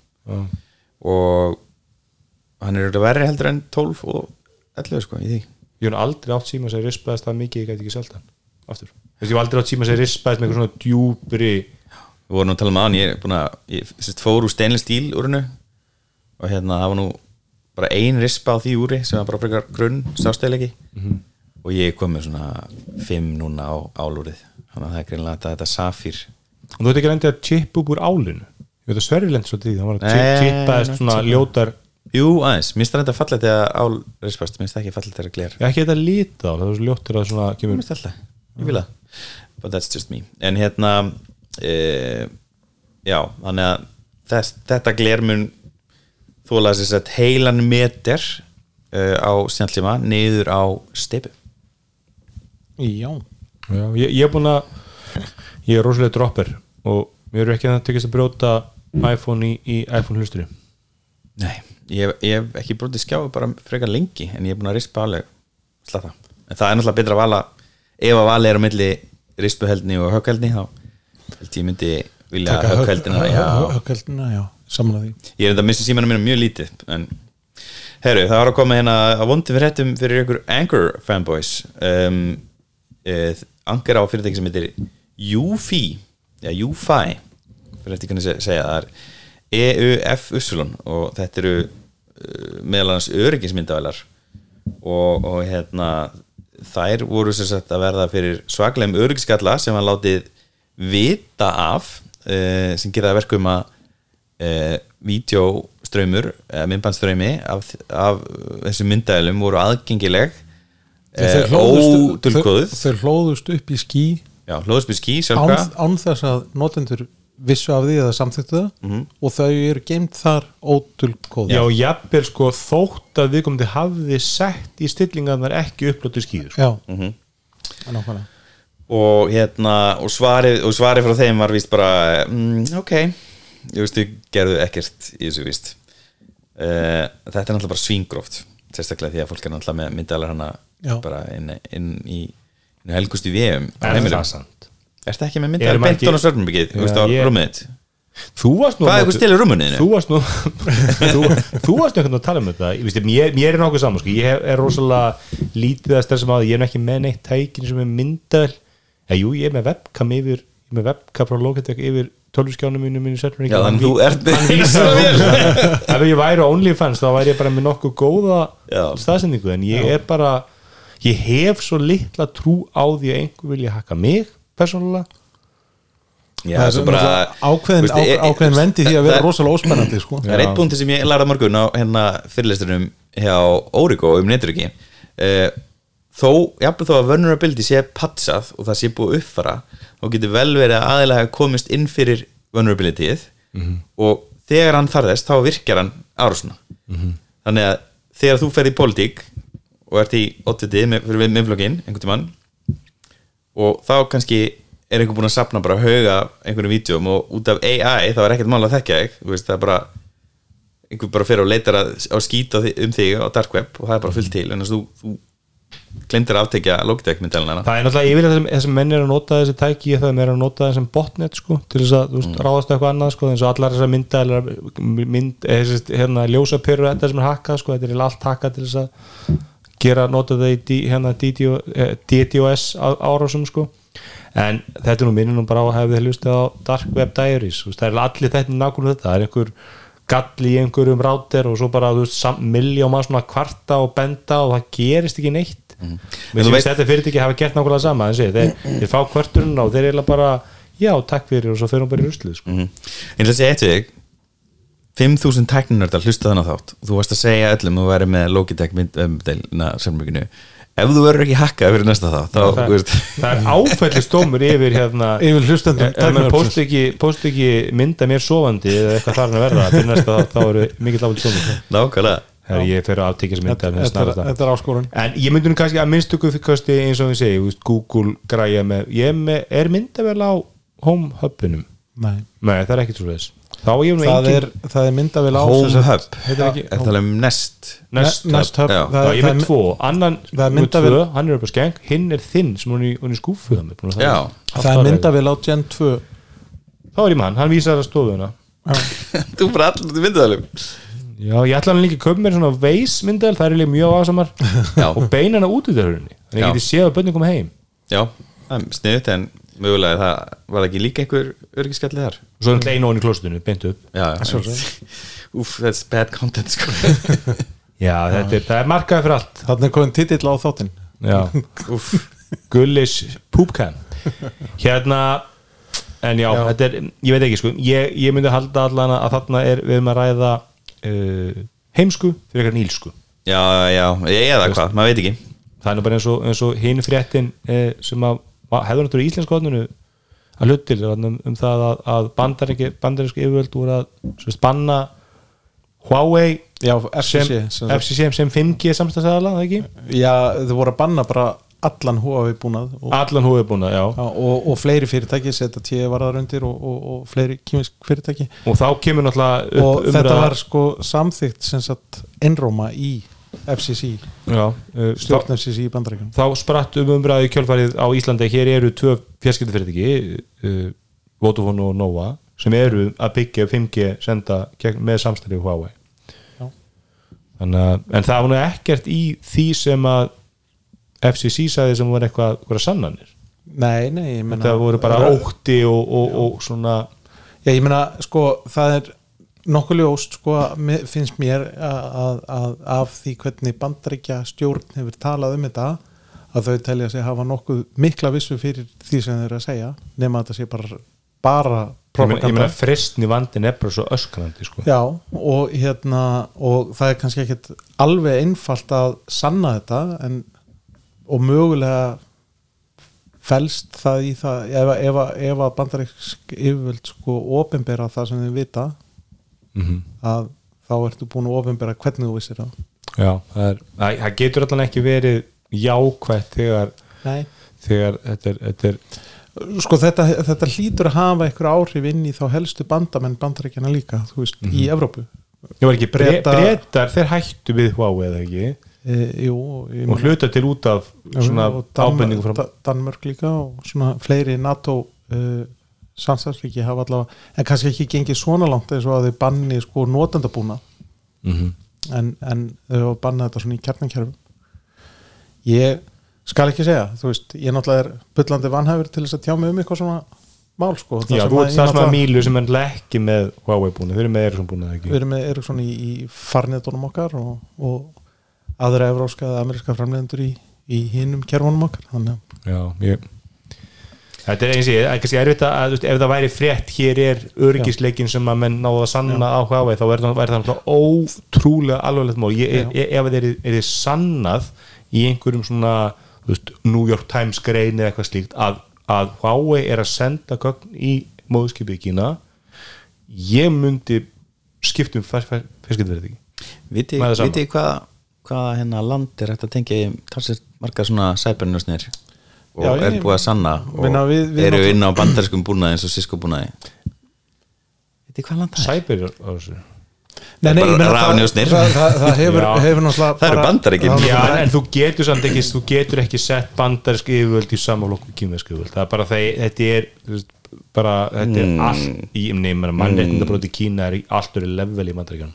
Og hann er verri heldur en 12 og 11 sko í því. Ég hef aldrei átt síma sem rispaðist það mikið ég gæti ekki selta hann aftur. Þessi, ég hef aldrei átt síma sem rispaðist með eitthvað svona djúpri við vorum að tala um aðan, ég ég fór úr steinlega stíl úr hennu og hérna það var nú bara ein rispa á því úri sem var bara frekar grunn sástæðilegi Mhm. og ég kom með svona 5 núna á álúrið. Þannig að það er greinlega þetta, þetta safir og þú veit ekki reyndi að chip upp úr álinu? Ég veit að svolítið í því, hann var að Nei, chip- chippaðist nei, svona ljótar Jú, aðeins, mér finnst þetta fallegt þegar ál rispast, mér finnst það ekki fallegt þegar gler. Ég ekki þetta lita á, það var svo ljótur að svona kemur finnst alltaf, ég vil það. But that's just me. En hérna e, já, þannig að þess, þetta gler mun þóla þess að heilan meter uh, á snjalltíma niður á steipu Já. Já, ég, ég er búin að ég er rosalega dropper og mér eru ekki að það tekist að brjóta iPhone í, í iPhone hlusturi Nei, ég, hef- ég hef ekki brotið skjáu bara frekar lengi en ég er búin að rispa alveg slata, en það er náttúrulega betra að vala ef að vala er á milli rispuheldni og höggheldni þá held ég myndi vilja höggheldina já, Já, samanlega því. Ég er enda að missa símanum mínum mjög lítið en herru, það var að koma hérna að vondi fyrir hættum fyrir ykkur Anchor fanboys. Um, e, Anchor á fyrirtæki sem heitir UFI ja, UFI fyrir hætti se- segja það er EUF-usulun og þetta eru uh, meðal annars öryggismyndavælar og, og hérna þær voru sem sagt að verða fyrir svaklegum öryggisskalla sem var látið vita af uh, sem gera það verkum að uh, vídeoströymur eða myndbandströymi af, af þessum myndælum voru aðgengileg hlóðust- ódulkóðuð þeir- Þeir hlóðust upp í skí já, hlóðspil skí án, án þess að notendur vissu af því eða samþyktu það. Mhm. og þau eru geimt þar ódulkóð Já, og jafnvel sko þótt að viðkomandi hafði sett í stillingarnar ekki upplótið skýður sko. Já, Mhm. nákvæmlega. Og hérna og svarið, og svarið frá þeim var víst bara mm, ok, ég veist þau gerðu ekkert í þessu víst uh, þetta er náttúrulega bara svíngróft sérstaklega því að fólk er náttúrulega með myndalar hana Já. bara inn, inn í inn í helgustu VM á Er heimilum. sant? Ertu ekki með myndalar beint á svörnbyggið, þú veist á ég- rúmið þitt Þú varst nú er? Þú varst nú þú, þú varst nú að tala um þetta ég, mér, mér er nokkuð saman sko. ég er rosalega lítið að stressa maður ég er ekki með neitt tækin sem er myndal ja, jú, ég er með webcam yfir ég er með webcam frá Logitech yfir tölvskjánum mínu mínu setnum Já, þannig þú ert með ef ég væri OnlyFans þá væri ég bara með nokkuð góða Já. staðsendingu en ég er bara ég hef svo litla trú á því að einhver vilja hakka mig persónulega. Já, Það er svo bara ákveðin, veist, e- á, ákveðin vendi því að vera rosalega óspennandi sko. Það er eitt punkti sem ég lærði morgun á hérna fyrirlestunum hjá Origo um neturiki uh, þó, jafnveg þó að vulnerability sé patsað og það sé búið að uppfara þá getur vel verið að aðeinslega komist inn fyrir vulnerabilityið og þegar hann þarðist þá virkjar hann árásuna þannig að þegar þú ferð í pólitík og ert í 80 með, fyrir miðflokkin einhvern tímann og þá kannski er einhver búinn að sapna bara hauga einhverjum vídjum og út af AI þá er ekkert mál að þekkja þig það er bara einhver bara fyrir og leitar að, skýta um þig á dark web og það er bara fullt til en þess að þú, þú glindir að aftekja Logitech myndalina Það er náttúrulega yfir þessum, þessum menn er að nota þessi tæki það er að nota þessum botnet sko, til þess að veist, ráðast eitthvað annað sko, eins og allar þessar mynda mynd, eh, hérna, ljósapyrru þetta sem er hakkað sko, þetta er allt hakkað til þess að gera, nota það í hérna, DDO, eh, DDoS á- árásum sko. En þetta er nú minnum bara á að hefði hlustið á Dark Web Diaries, það er allir þetta nákvæmlega þetta, það er einhver galli í einhverjum ráter og svo bara miljón mann svona kvarta og benda og það gerist ekki neitt En þú finnst veist- þetta fyrirtæki hafa gert nákvæmlega sama en sé, þeir, þeir fá kvörturinn og þeir eiginlega bara já, takk fyrir og svo fyrir hún bara í ruslið sko. mm. en þess að eitt við þig. 5.000 tækninördar hlusta þannig þátt. Þú varst að segja öllum að væri með Logitech mynddelina samlinginu ef þú verður ekki hakkað fyrir næsta þátt þá, það, veist, það er áfællistómur yfir hérna Yfir hlustendum ef maður tækniorðsins. post ekki, post ekki mynda mér sofandi eða eitthvað þar að verða. Fyrir næsta þá, þá eru mikill áfællistómur nákvæmlega þegar ég fer að aftekja sem mynda Þetta þetta er- þetta er áskorun. En ég myndi nú kannski að minnstu kosti eins og við veist, Google græja með, ég er, með, er myndavel á home hubinum, Nei. nei það er ekkit svo þess þá er ég nú það er, það er myndavél á Home sem sagt- Hub, ekki- er um Nest. Nest, Nest Hub. Já. það, ég með er- tvo, annan er myndavél- tvö, hann er upp á skeng hinn er þinn sem hún er í, er skúfu það með, Já. það er myndavél á Gen 2 þá er ég mann, hann vísar að stofuna. Þú bara allir út í myndalum já, ég ætla hann líka að köpa mér svona veis myndel, það er líka mjög ásamar og beina hana út í þörunni þannig Já. ég geti séð að bönni koma heim. Já, það er sniðut en mögulega það var ekki líka einhver örgiskallið þar. Og svo er hann einu ofan í klostinu, beint upp. Já, já, úf, that's bad content sko. já, þetta er, það er markaði fyrir allt. Þannig er komin titill á þáttinn. Já, úf, Gullis Poopcam hérna en já, Já. þetta er, ég veit ekki sko ég, ég myndi halda allan að þarna er við erum að ræða uh, heimsku fyrir eitthvað nýlsku já, já, ég eða hvað, maður veit ekki það er nú bara eins og, eins og hinn fréttin eh, sem að hefur náttúrulega í íslensku hodninu að hlut til um, um það að, að bandaríski yfirvöld voru að banna Huawei já, FCC sem. FCC sem 5G samstæðsæðala, það ekki? já, þau voru að banna bara allan Huawei búnað og, Allan Huawei búna, já og, og fleiri fyrirtæki setja tíu varðar undir og, og, og fleiri kýmisk fyrirtæki. Og þá kemur náttúrulega upp og þetta umræða- var sko samþygt sem sagt einróma í FCC já, uh, stjórn FCC í bandarækjum þá spratt um umræði kjölfarið á Íslandi hér eru tvö fjarskiptafyrirtæki uh, Vodafone og Nova sem eru að byggja 5G senda með samstæði Huawei. Já. Þannig að, en það var nú ekkert í því sem að FCC sagði sem voru eitthvað, eitthvað sannanir nei, nei, ég meina það voru bara ótti og, og, og svona Já, ég meina, sko, það er nokkuð ljóst, sko, að finnst mér að, að, að af því hvernig bandaríkja stjórn hefur talað um þetta að þau telja sig hafa nokkuð mikla vissu fyrir því sem þeir eru að segja nema að þetta sé bara, bara meina- ég propaganda. meina fristni vandin er bara svo öskrandi sko. Já, og hérna og það er kannski ekkit alveg einfalt að sanna þetta en, og mögulega felst það í það ef, ef, ef að bandaríksk yfirvöld sko ofinbera það sem þau vita mm að þá ertu búin að ofinbera hvernig þú vissir það. Já, það, er, það, það getur allan ekki verið jákvætt þegar, Nei. þegar þetta er, þetta er sko þetta, þetta hlýtur að hafa einhver áhrif inn í þá helstu bandamenn bandaríkjana líka, þú veist, í Evrópu. Ég var ekki Breta- breytar, þeir hættu við Huawei eða ekki e, Jú, og hluta til út af svona ábendingu frá Da- Danmörk líka og svona fleiri NATO uh, samstæðsríki hafa allavega en kannski ekki gengið svona langt eins og að þau banni sko notendabúna mm en, en þau hafa bannað þetta svona í kjarnankjörfum ég skal ekki segja þú veist, ég náttúrulega er bullandi vanhæfur til þess að tjá mig um eitthvað svona mál sko. Já, þú ég það að Mílu sem er ekki með Huawei búinu, þeir eru með Ericsson við ekki? Erum með Ericsson í, í farniðdónum okkar og, og aðra evróska eða ameríska framleiðendur í, í hinum kerfunum okkar þannig að já, ég Þetta er eins og ég, það er kannski erfitt að, þú veist, ef það væri frétt, hér er örgisleikin sem að menn náðu að sanna á Huawei, þá væri það, ótrúlega alvarlegt mál. Ég, ég, ef það er, er sannað í einhverjum svona, veist, New York Times grein eða eitthvað slíkt, að, að Huawei er að senda gögn í móðskipið Kína, ég myndi skiptum fyrskildverði ekki. Viti, viti hvað hvaða hérna land er tengja í talsett margar svona sæbernusnir og Já, er búið að sanna og Meina, við- við eru inn á bandarskum búnaði eins og Cisco búnaði. Viti hvað land það er? Þessu. Nei, nei, það, það, það, það hefur, hefur náttúrulega Það eru það er Já, en þú getur samt ekki þú getur ekki sett bandarsk yfirvöld í samaflokku kýmversk yfirvöld. Það er bara þegar þetta er bara, þetta er allt í neymar mannréttindabróti Kína er í allt öru level í bandaríkjunum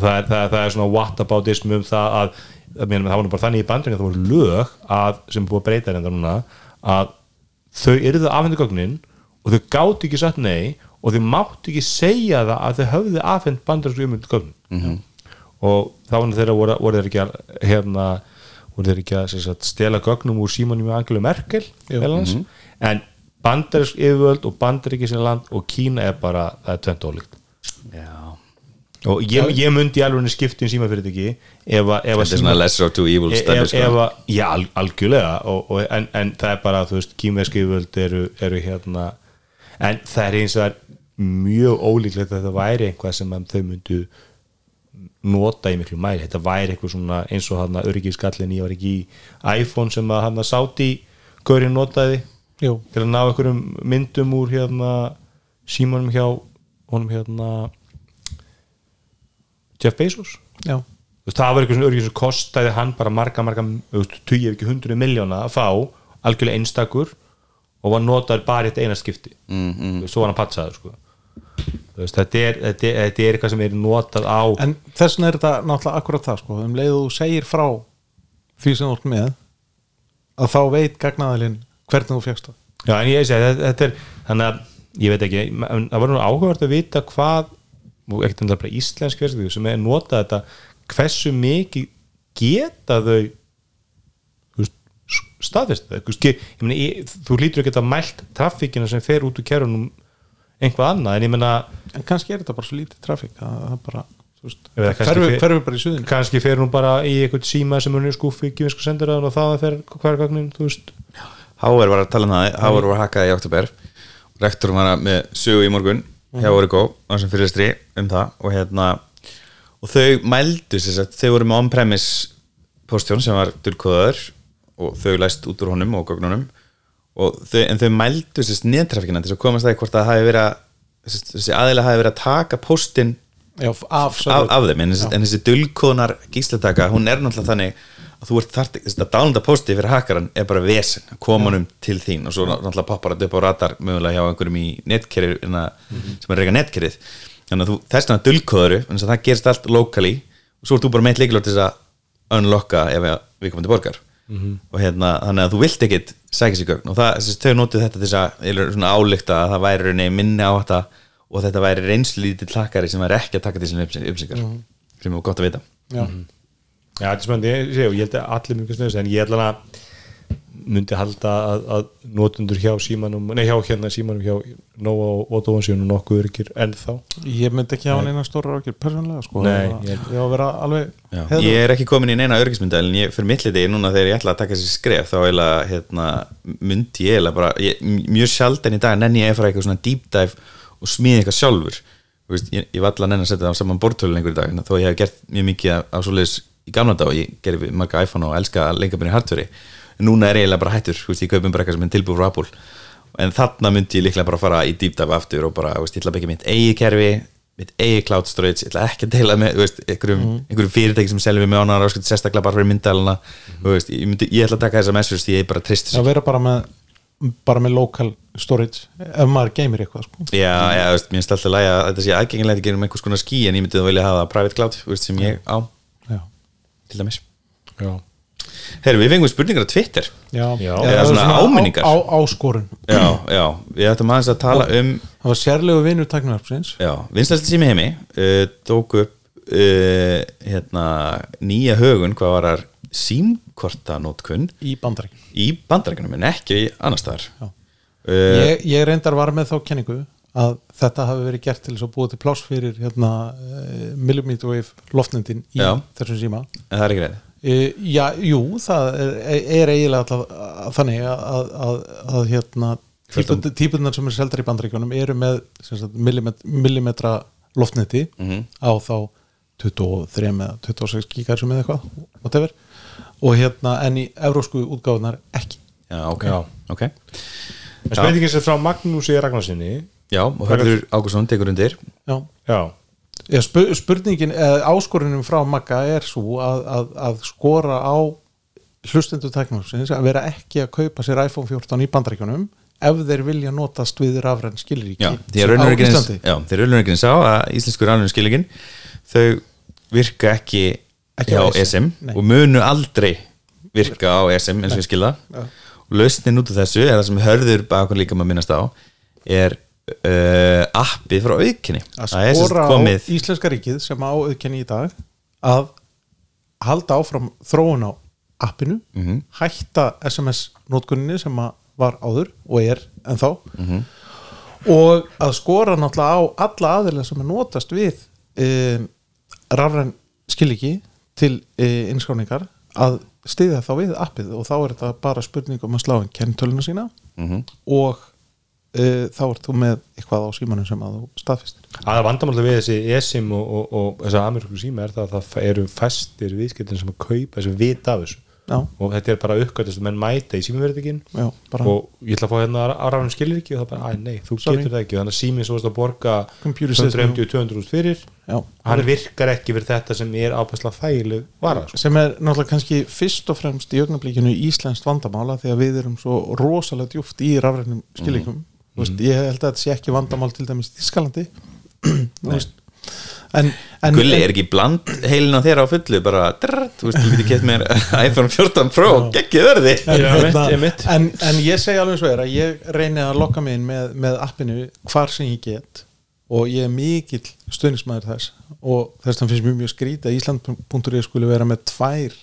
það er, það, er, það er svona whataboutism um það að, að meina, það var nú bara þannig í bandaríkjunum það voru lög að, sem búið að breyta reynda núna að þau eruðu afhendu gögnin og þau gátu ekki satt nei og þau máttu ekki segja það að þau höfðu afhend bandarísku yfirvöld gögnin og þá var þeirra voru, voru þeir ekki að hérna, voru þeir ekki að sagt, stela gögnum úr símanum í Angelu Merkel meðal annars. en bandarísk yfirvöld og bandaríkis land og Kína er bara, það er tvent ólíkt. Já, og ég, ég myndi í alveg skipti um símafyrirtæki ef að ef að þetta er svona síma- lesser of two evils ef, dæmi, ef, sko. að, já, al, algjörlega. Og, og, en, en það er bara, þú veist, kýmversk yfirvöld eru, eru hérna en það er eins og það er mjög ólíklegt að það væri einhvað sem þau myndu nota í miklu mæli, þetta væri eitthvað svona eins og hann að öryggiskallin ég var ekki í iPhone sem að hann að sáti Gaurin notaði Jú, til að ná einhverjum myndum úr hérna símanum hjá honum hérna Jeff Bezos. Já, það var eitthvað sem kostaði hann bara marga, marga, tugi ef ekki hundruð miljóna að fá algjörlega einstakur og var notaður bara í eitt eina skipti. Mm, mm. svo var hann patsaður sko. Þetta, er, þetta, er, þetta er eitthvað sem er notað á en þess vegna er þetta náttúrulega akkurat það sko, um leið og þú segir frá því sem þú ert með að þá veit gagnaðalinn hvernig þú fegst það. Já, en ég segi, þetta, þetta er þannig að, ég veit ekki, en það var nú áhugavert að vita hvað og ekkert endur bara íslensk verðstöðu sem er notað þetta hversu mikið geta þau það, þú veist, ég meina, ég, þú lítur ekki að mælt traffíkina sem fer út úr kerunum einhvað annað, en ég meina en kannski er þetta bara svo lítið trafík að það bara, þú veist, Eða kannski ferðu fer- ferðu bara í suðin kannski fer hún bara í eitthvað síma sem hún er skúfi, ekki við sko sendur það og það fer hvergagnin, þú veist. Háver var að tala um það, Háver var hakkað í oktober. Rektorum var að- með sögu í morgun hjá Origo, á sem fyrirstri um það. Og hérna og þau mældu sér sagt, þau voru með on-premise postjón sem var dulkóðaður og þau læst út úr honum og gognunum og þau, en þau mældu sér neðtrafikina til að komast það hvort það hafi verið að þessi, aðilega hafi verið að taka postin já, af, af, af þeim. En þessi, en þessi dulkóðnar gíslataka, hún er náttúrulega þannig að þú ert þart, þessi að downloada posti fyrir hakaran er bara vesen, að koma honum til þín. Og svo náttúrulega poppar þetta upp á radar mögulega hjá einhverjum í netkerri mm sem er reyka netkerrið þannig að þú, þess vegna dulkóðuru, þannig að það gerist allt locally. Og svo ert þú bara meitt leikilvægt til þess að unlocka ef við komum til borgar og hérna, þannig að þú vilt ekkit sækja sér gögn. Og það, þessi, þau notið þetta þess að eiginlega svona álíkta að það væri rauninni minni á þetta og þetta væri reynslítið hlakkari sem væri ekki að taka sinni upplýsingar sem er gott að vita. Já. Já, þetta er spennandi, ég, held að allir mjög snöðis, en ég held að myndi halda að, að notundur hjá símanum, nei hjá hérna símanum hjá Nóa og Ótóhansjónu nokkuð ykkur ennþá. Ég myndi ekki hafa neina stóra ákjör persónlega sko, Nei, ég, ég- ég á að vera alveg Já, heiðarlegur. ég er ekki komin í neina örgismynda en ég fyrir mitt liti núna þegar ég ætla að taka þessi skref þá eiginlega hérna, myndi ég eiginlega bara ég, mjög sjaldan í dag nenni ég að fara eitthvað svona deep dive og smíða eitthvað sjálfur. Þú veist, ég, ég var allan enn að setja það á saman bortölun í gamla dag og ég gerði marga iPhone og elska að leika mér í hardveri núna er ég eiginlega bara hættur, veist, ég kaupum bara eitthvað sem er tilbúið frá Apple. En þarna myndi ég líklega bara fara í deep dive aftur og bara, veist, ég ætla að byggja mitt eigi kerfi mitt eigi cloud storage, ég ætla ekki að deila með veist, einhverjum, einhverjum fyrirtæki sem selja við með ánar og sérstaklega bara fyrir myndalina veist, ég, myndi, ég ætla að taka þessa message því ég bara trist að vera bara með bara með local storage ef maður geymir eitthvað sko. Já, já, mér finnst alltaf lægja að þetta sé aðgengilegt að gera um einhvers konar skí en ég myndi þá vilja hafa private cloud, veist, sem ég á til dæmis. Já, Herru, við fengum spurningar á Twitter já. Já. Eða Eða svona áminningar. á, á, áskorun Já, já, við ættum aðeins að tala um það var sérlegu vinur tæknarfsins já, vinslæsti sími heimi uh, tók upp uh, hérna, nýja högun hvað var þar símkortanótkun í bandarík í bandarækjunum en ekki í annar staðar Já. uh, ég, ég reyndar var með þá kenningu að þetta hafi verið gert til þess að búa til pláss fyrir hérna, uh, millimeter wave loftnendin í Já. þessum síma en það er ekki reyð Uh, já, jú, það er, er eiginlega alltaf að- þannig að, að, að, að hérna típunar sem er seldar í bandaríkjunum eru með sagt, millimet, millimetra loftneti Mhm. á þá 23 eða 26 gigahertzum eða eitthvað whatever. og hérna en í evrósku útgáfunar ekki já, ok, Já. ok en spurningin sem frá Magnúsi Ragnarsinni já, og Hörður Ágússon tekur undir. Já, Já, eða spu- spurningin eða áskorunum frá Magga er svo að, að, að skora á hlustendur tæknumsins að vera ekki að kaupa sér iPhone 14 í bandaríkjunum ef þeir vilja notast við rafræn skilríki Já, að raunveruleikinn sá að íslensku rafnum skilingin þau virka ekki, Ekki á ESM nei. og munu aldrei virka á ESM eins og við skilða Já. og lausnin út af þessu er það sem hörður bakon líka maður minnast á er uh, appið frá auðkinni að er skora á Íslenska ríkið sem á auðkenni í dag að halda áfram þróun á appinu Mhm. hætta SMS notkunninni sem að var áður og er ennþá Mhm. og að skora náttúrulega á alla aðilega sem er notast við um, rafræn skiliki til um, innskráningar að stiðja þá við appið og þá er þetta bara spurning um að slá inn kennitöluna sína Mhm. og uh, þá ert þú með eitthvað á símanum sem að þú staðfistir aða vandamáli við þessi eSIM og, og, og þessar amerísku síma er það að það eru fæstir viðskiptin sem að kaupa sem vita af þessu Já, og þetta er bara uppgötast að menn mæta í bara og ég ætla að fá hérna aðrafn skilir ekki og það bara, að nei, þú Sorry. getur það ekki þannig að síminn svo að borga Computer says no. 150-200 úr fyrir já. hann virkar ekki fyrir þetta sem er ábærslega þægileg vara sko. sem er náttúrulega kannski fyrst og fremst í augnablikinu íslenskt vandamála því að við erum svo rosalega djúft í rafrænum skilíkum mm. Veist, ég held að þetta sé ekki vandamál til dæmis í Þískalandi Þú veist, en, en Gulli, er ekki bland heilin á þér á fullu? Bara, drrrt, þú veist, þú getur kett mér iPhone 14 Pro, geggið verði. En, hérna, en, en ég segi alveg svo er að ég reyni að lokka mig inn með, með appinu hvar sem ég get og ég er mikill stuðnismæður þess og þess að finnst mér mjög skrítið að Ísland.is skuli vera með tvær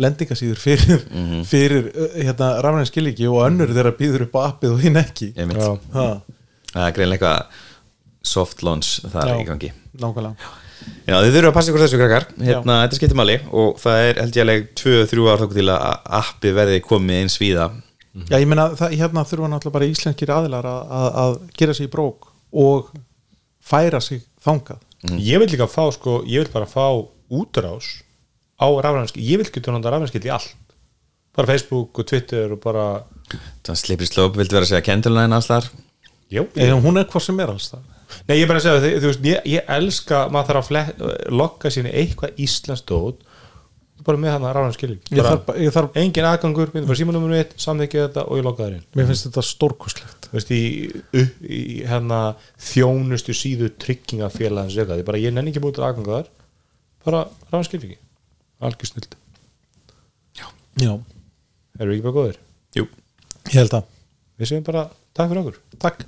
lendingasíður fyrir, fyrir uh, hérna, rafræn skilíki og önnur þeirra býður upp á appið og hinn ekki. Það er greinlega eitthvað soft launch það er í gangi. Nákvæmlega. Já, þið þurfum að passa ykkur þessu krakkar. Hérna, þetta skiptir máli og það er held ég alveg 2-3 ár þokku til að appi verði komið eins víða Já, ég meina, það, hérna þurfa náttúrulega bara íslenskir aðilar að, að, að gera sig í brók og færa sig þangað. Ég vil líka fá sko, ég vil bara fá útrás á rafrænskil, ég vil geta nota rafrænskil í allt. Bara Facebook og Twitter og bara Það slipir slóp, viltu vera að segja kendulina alls þar já, Eða, hún er hvað sem er alls það Nei, ég er bara að segja, þið, þú veist, ég, ég elska maður þarf að flek, lokka síni eitthvað íslenskt dót bara með hann að ég þarf, bara- ég þarf, engin aðgangur, við bara símanúmer mitt samþykja þetta og ég lokka það inn. Mér finnst þetta stórkoslegt þú veist, í, upp, í hérna þjónustu síðu tryggingafélagins eitthvað, ég bara, ég nenni ekki búið til aðganga þar. Bara ráðan skilur ekki algjör snild, Já, erum við ekki bara góðir? Jú. Ég held að við segjum bara takk fyrir okkur. Takk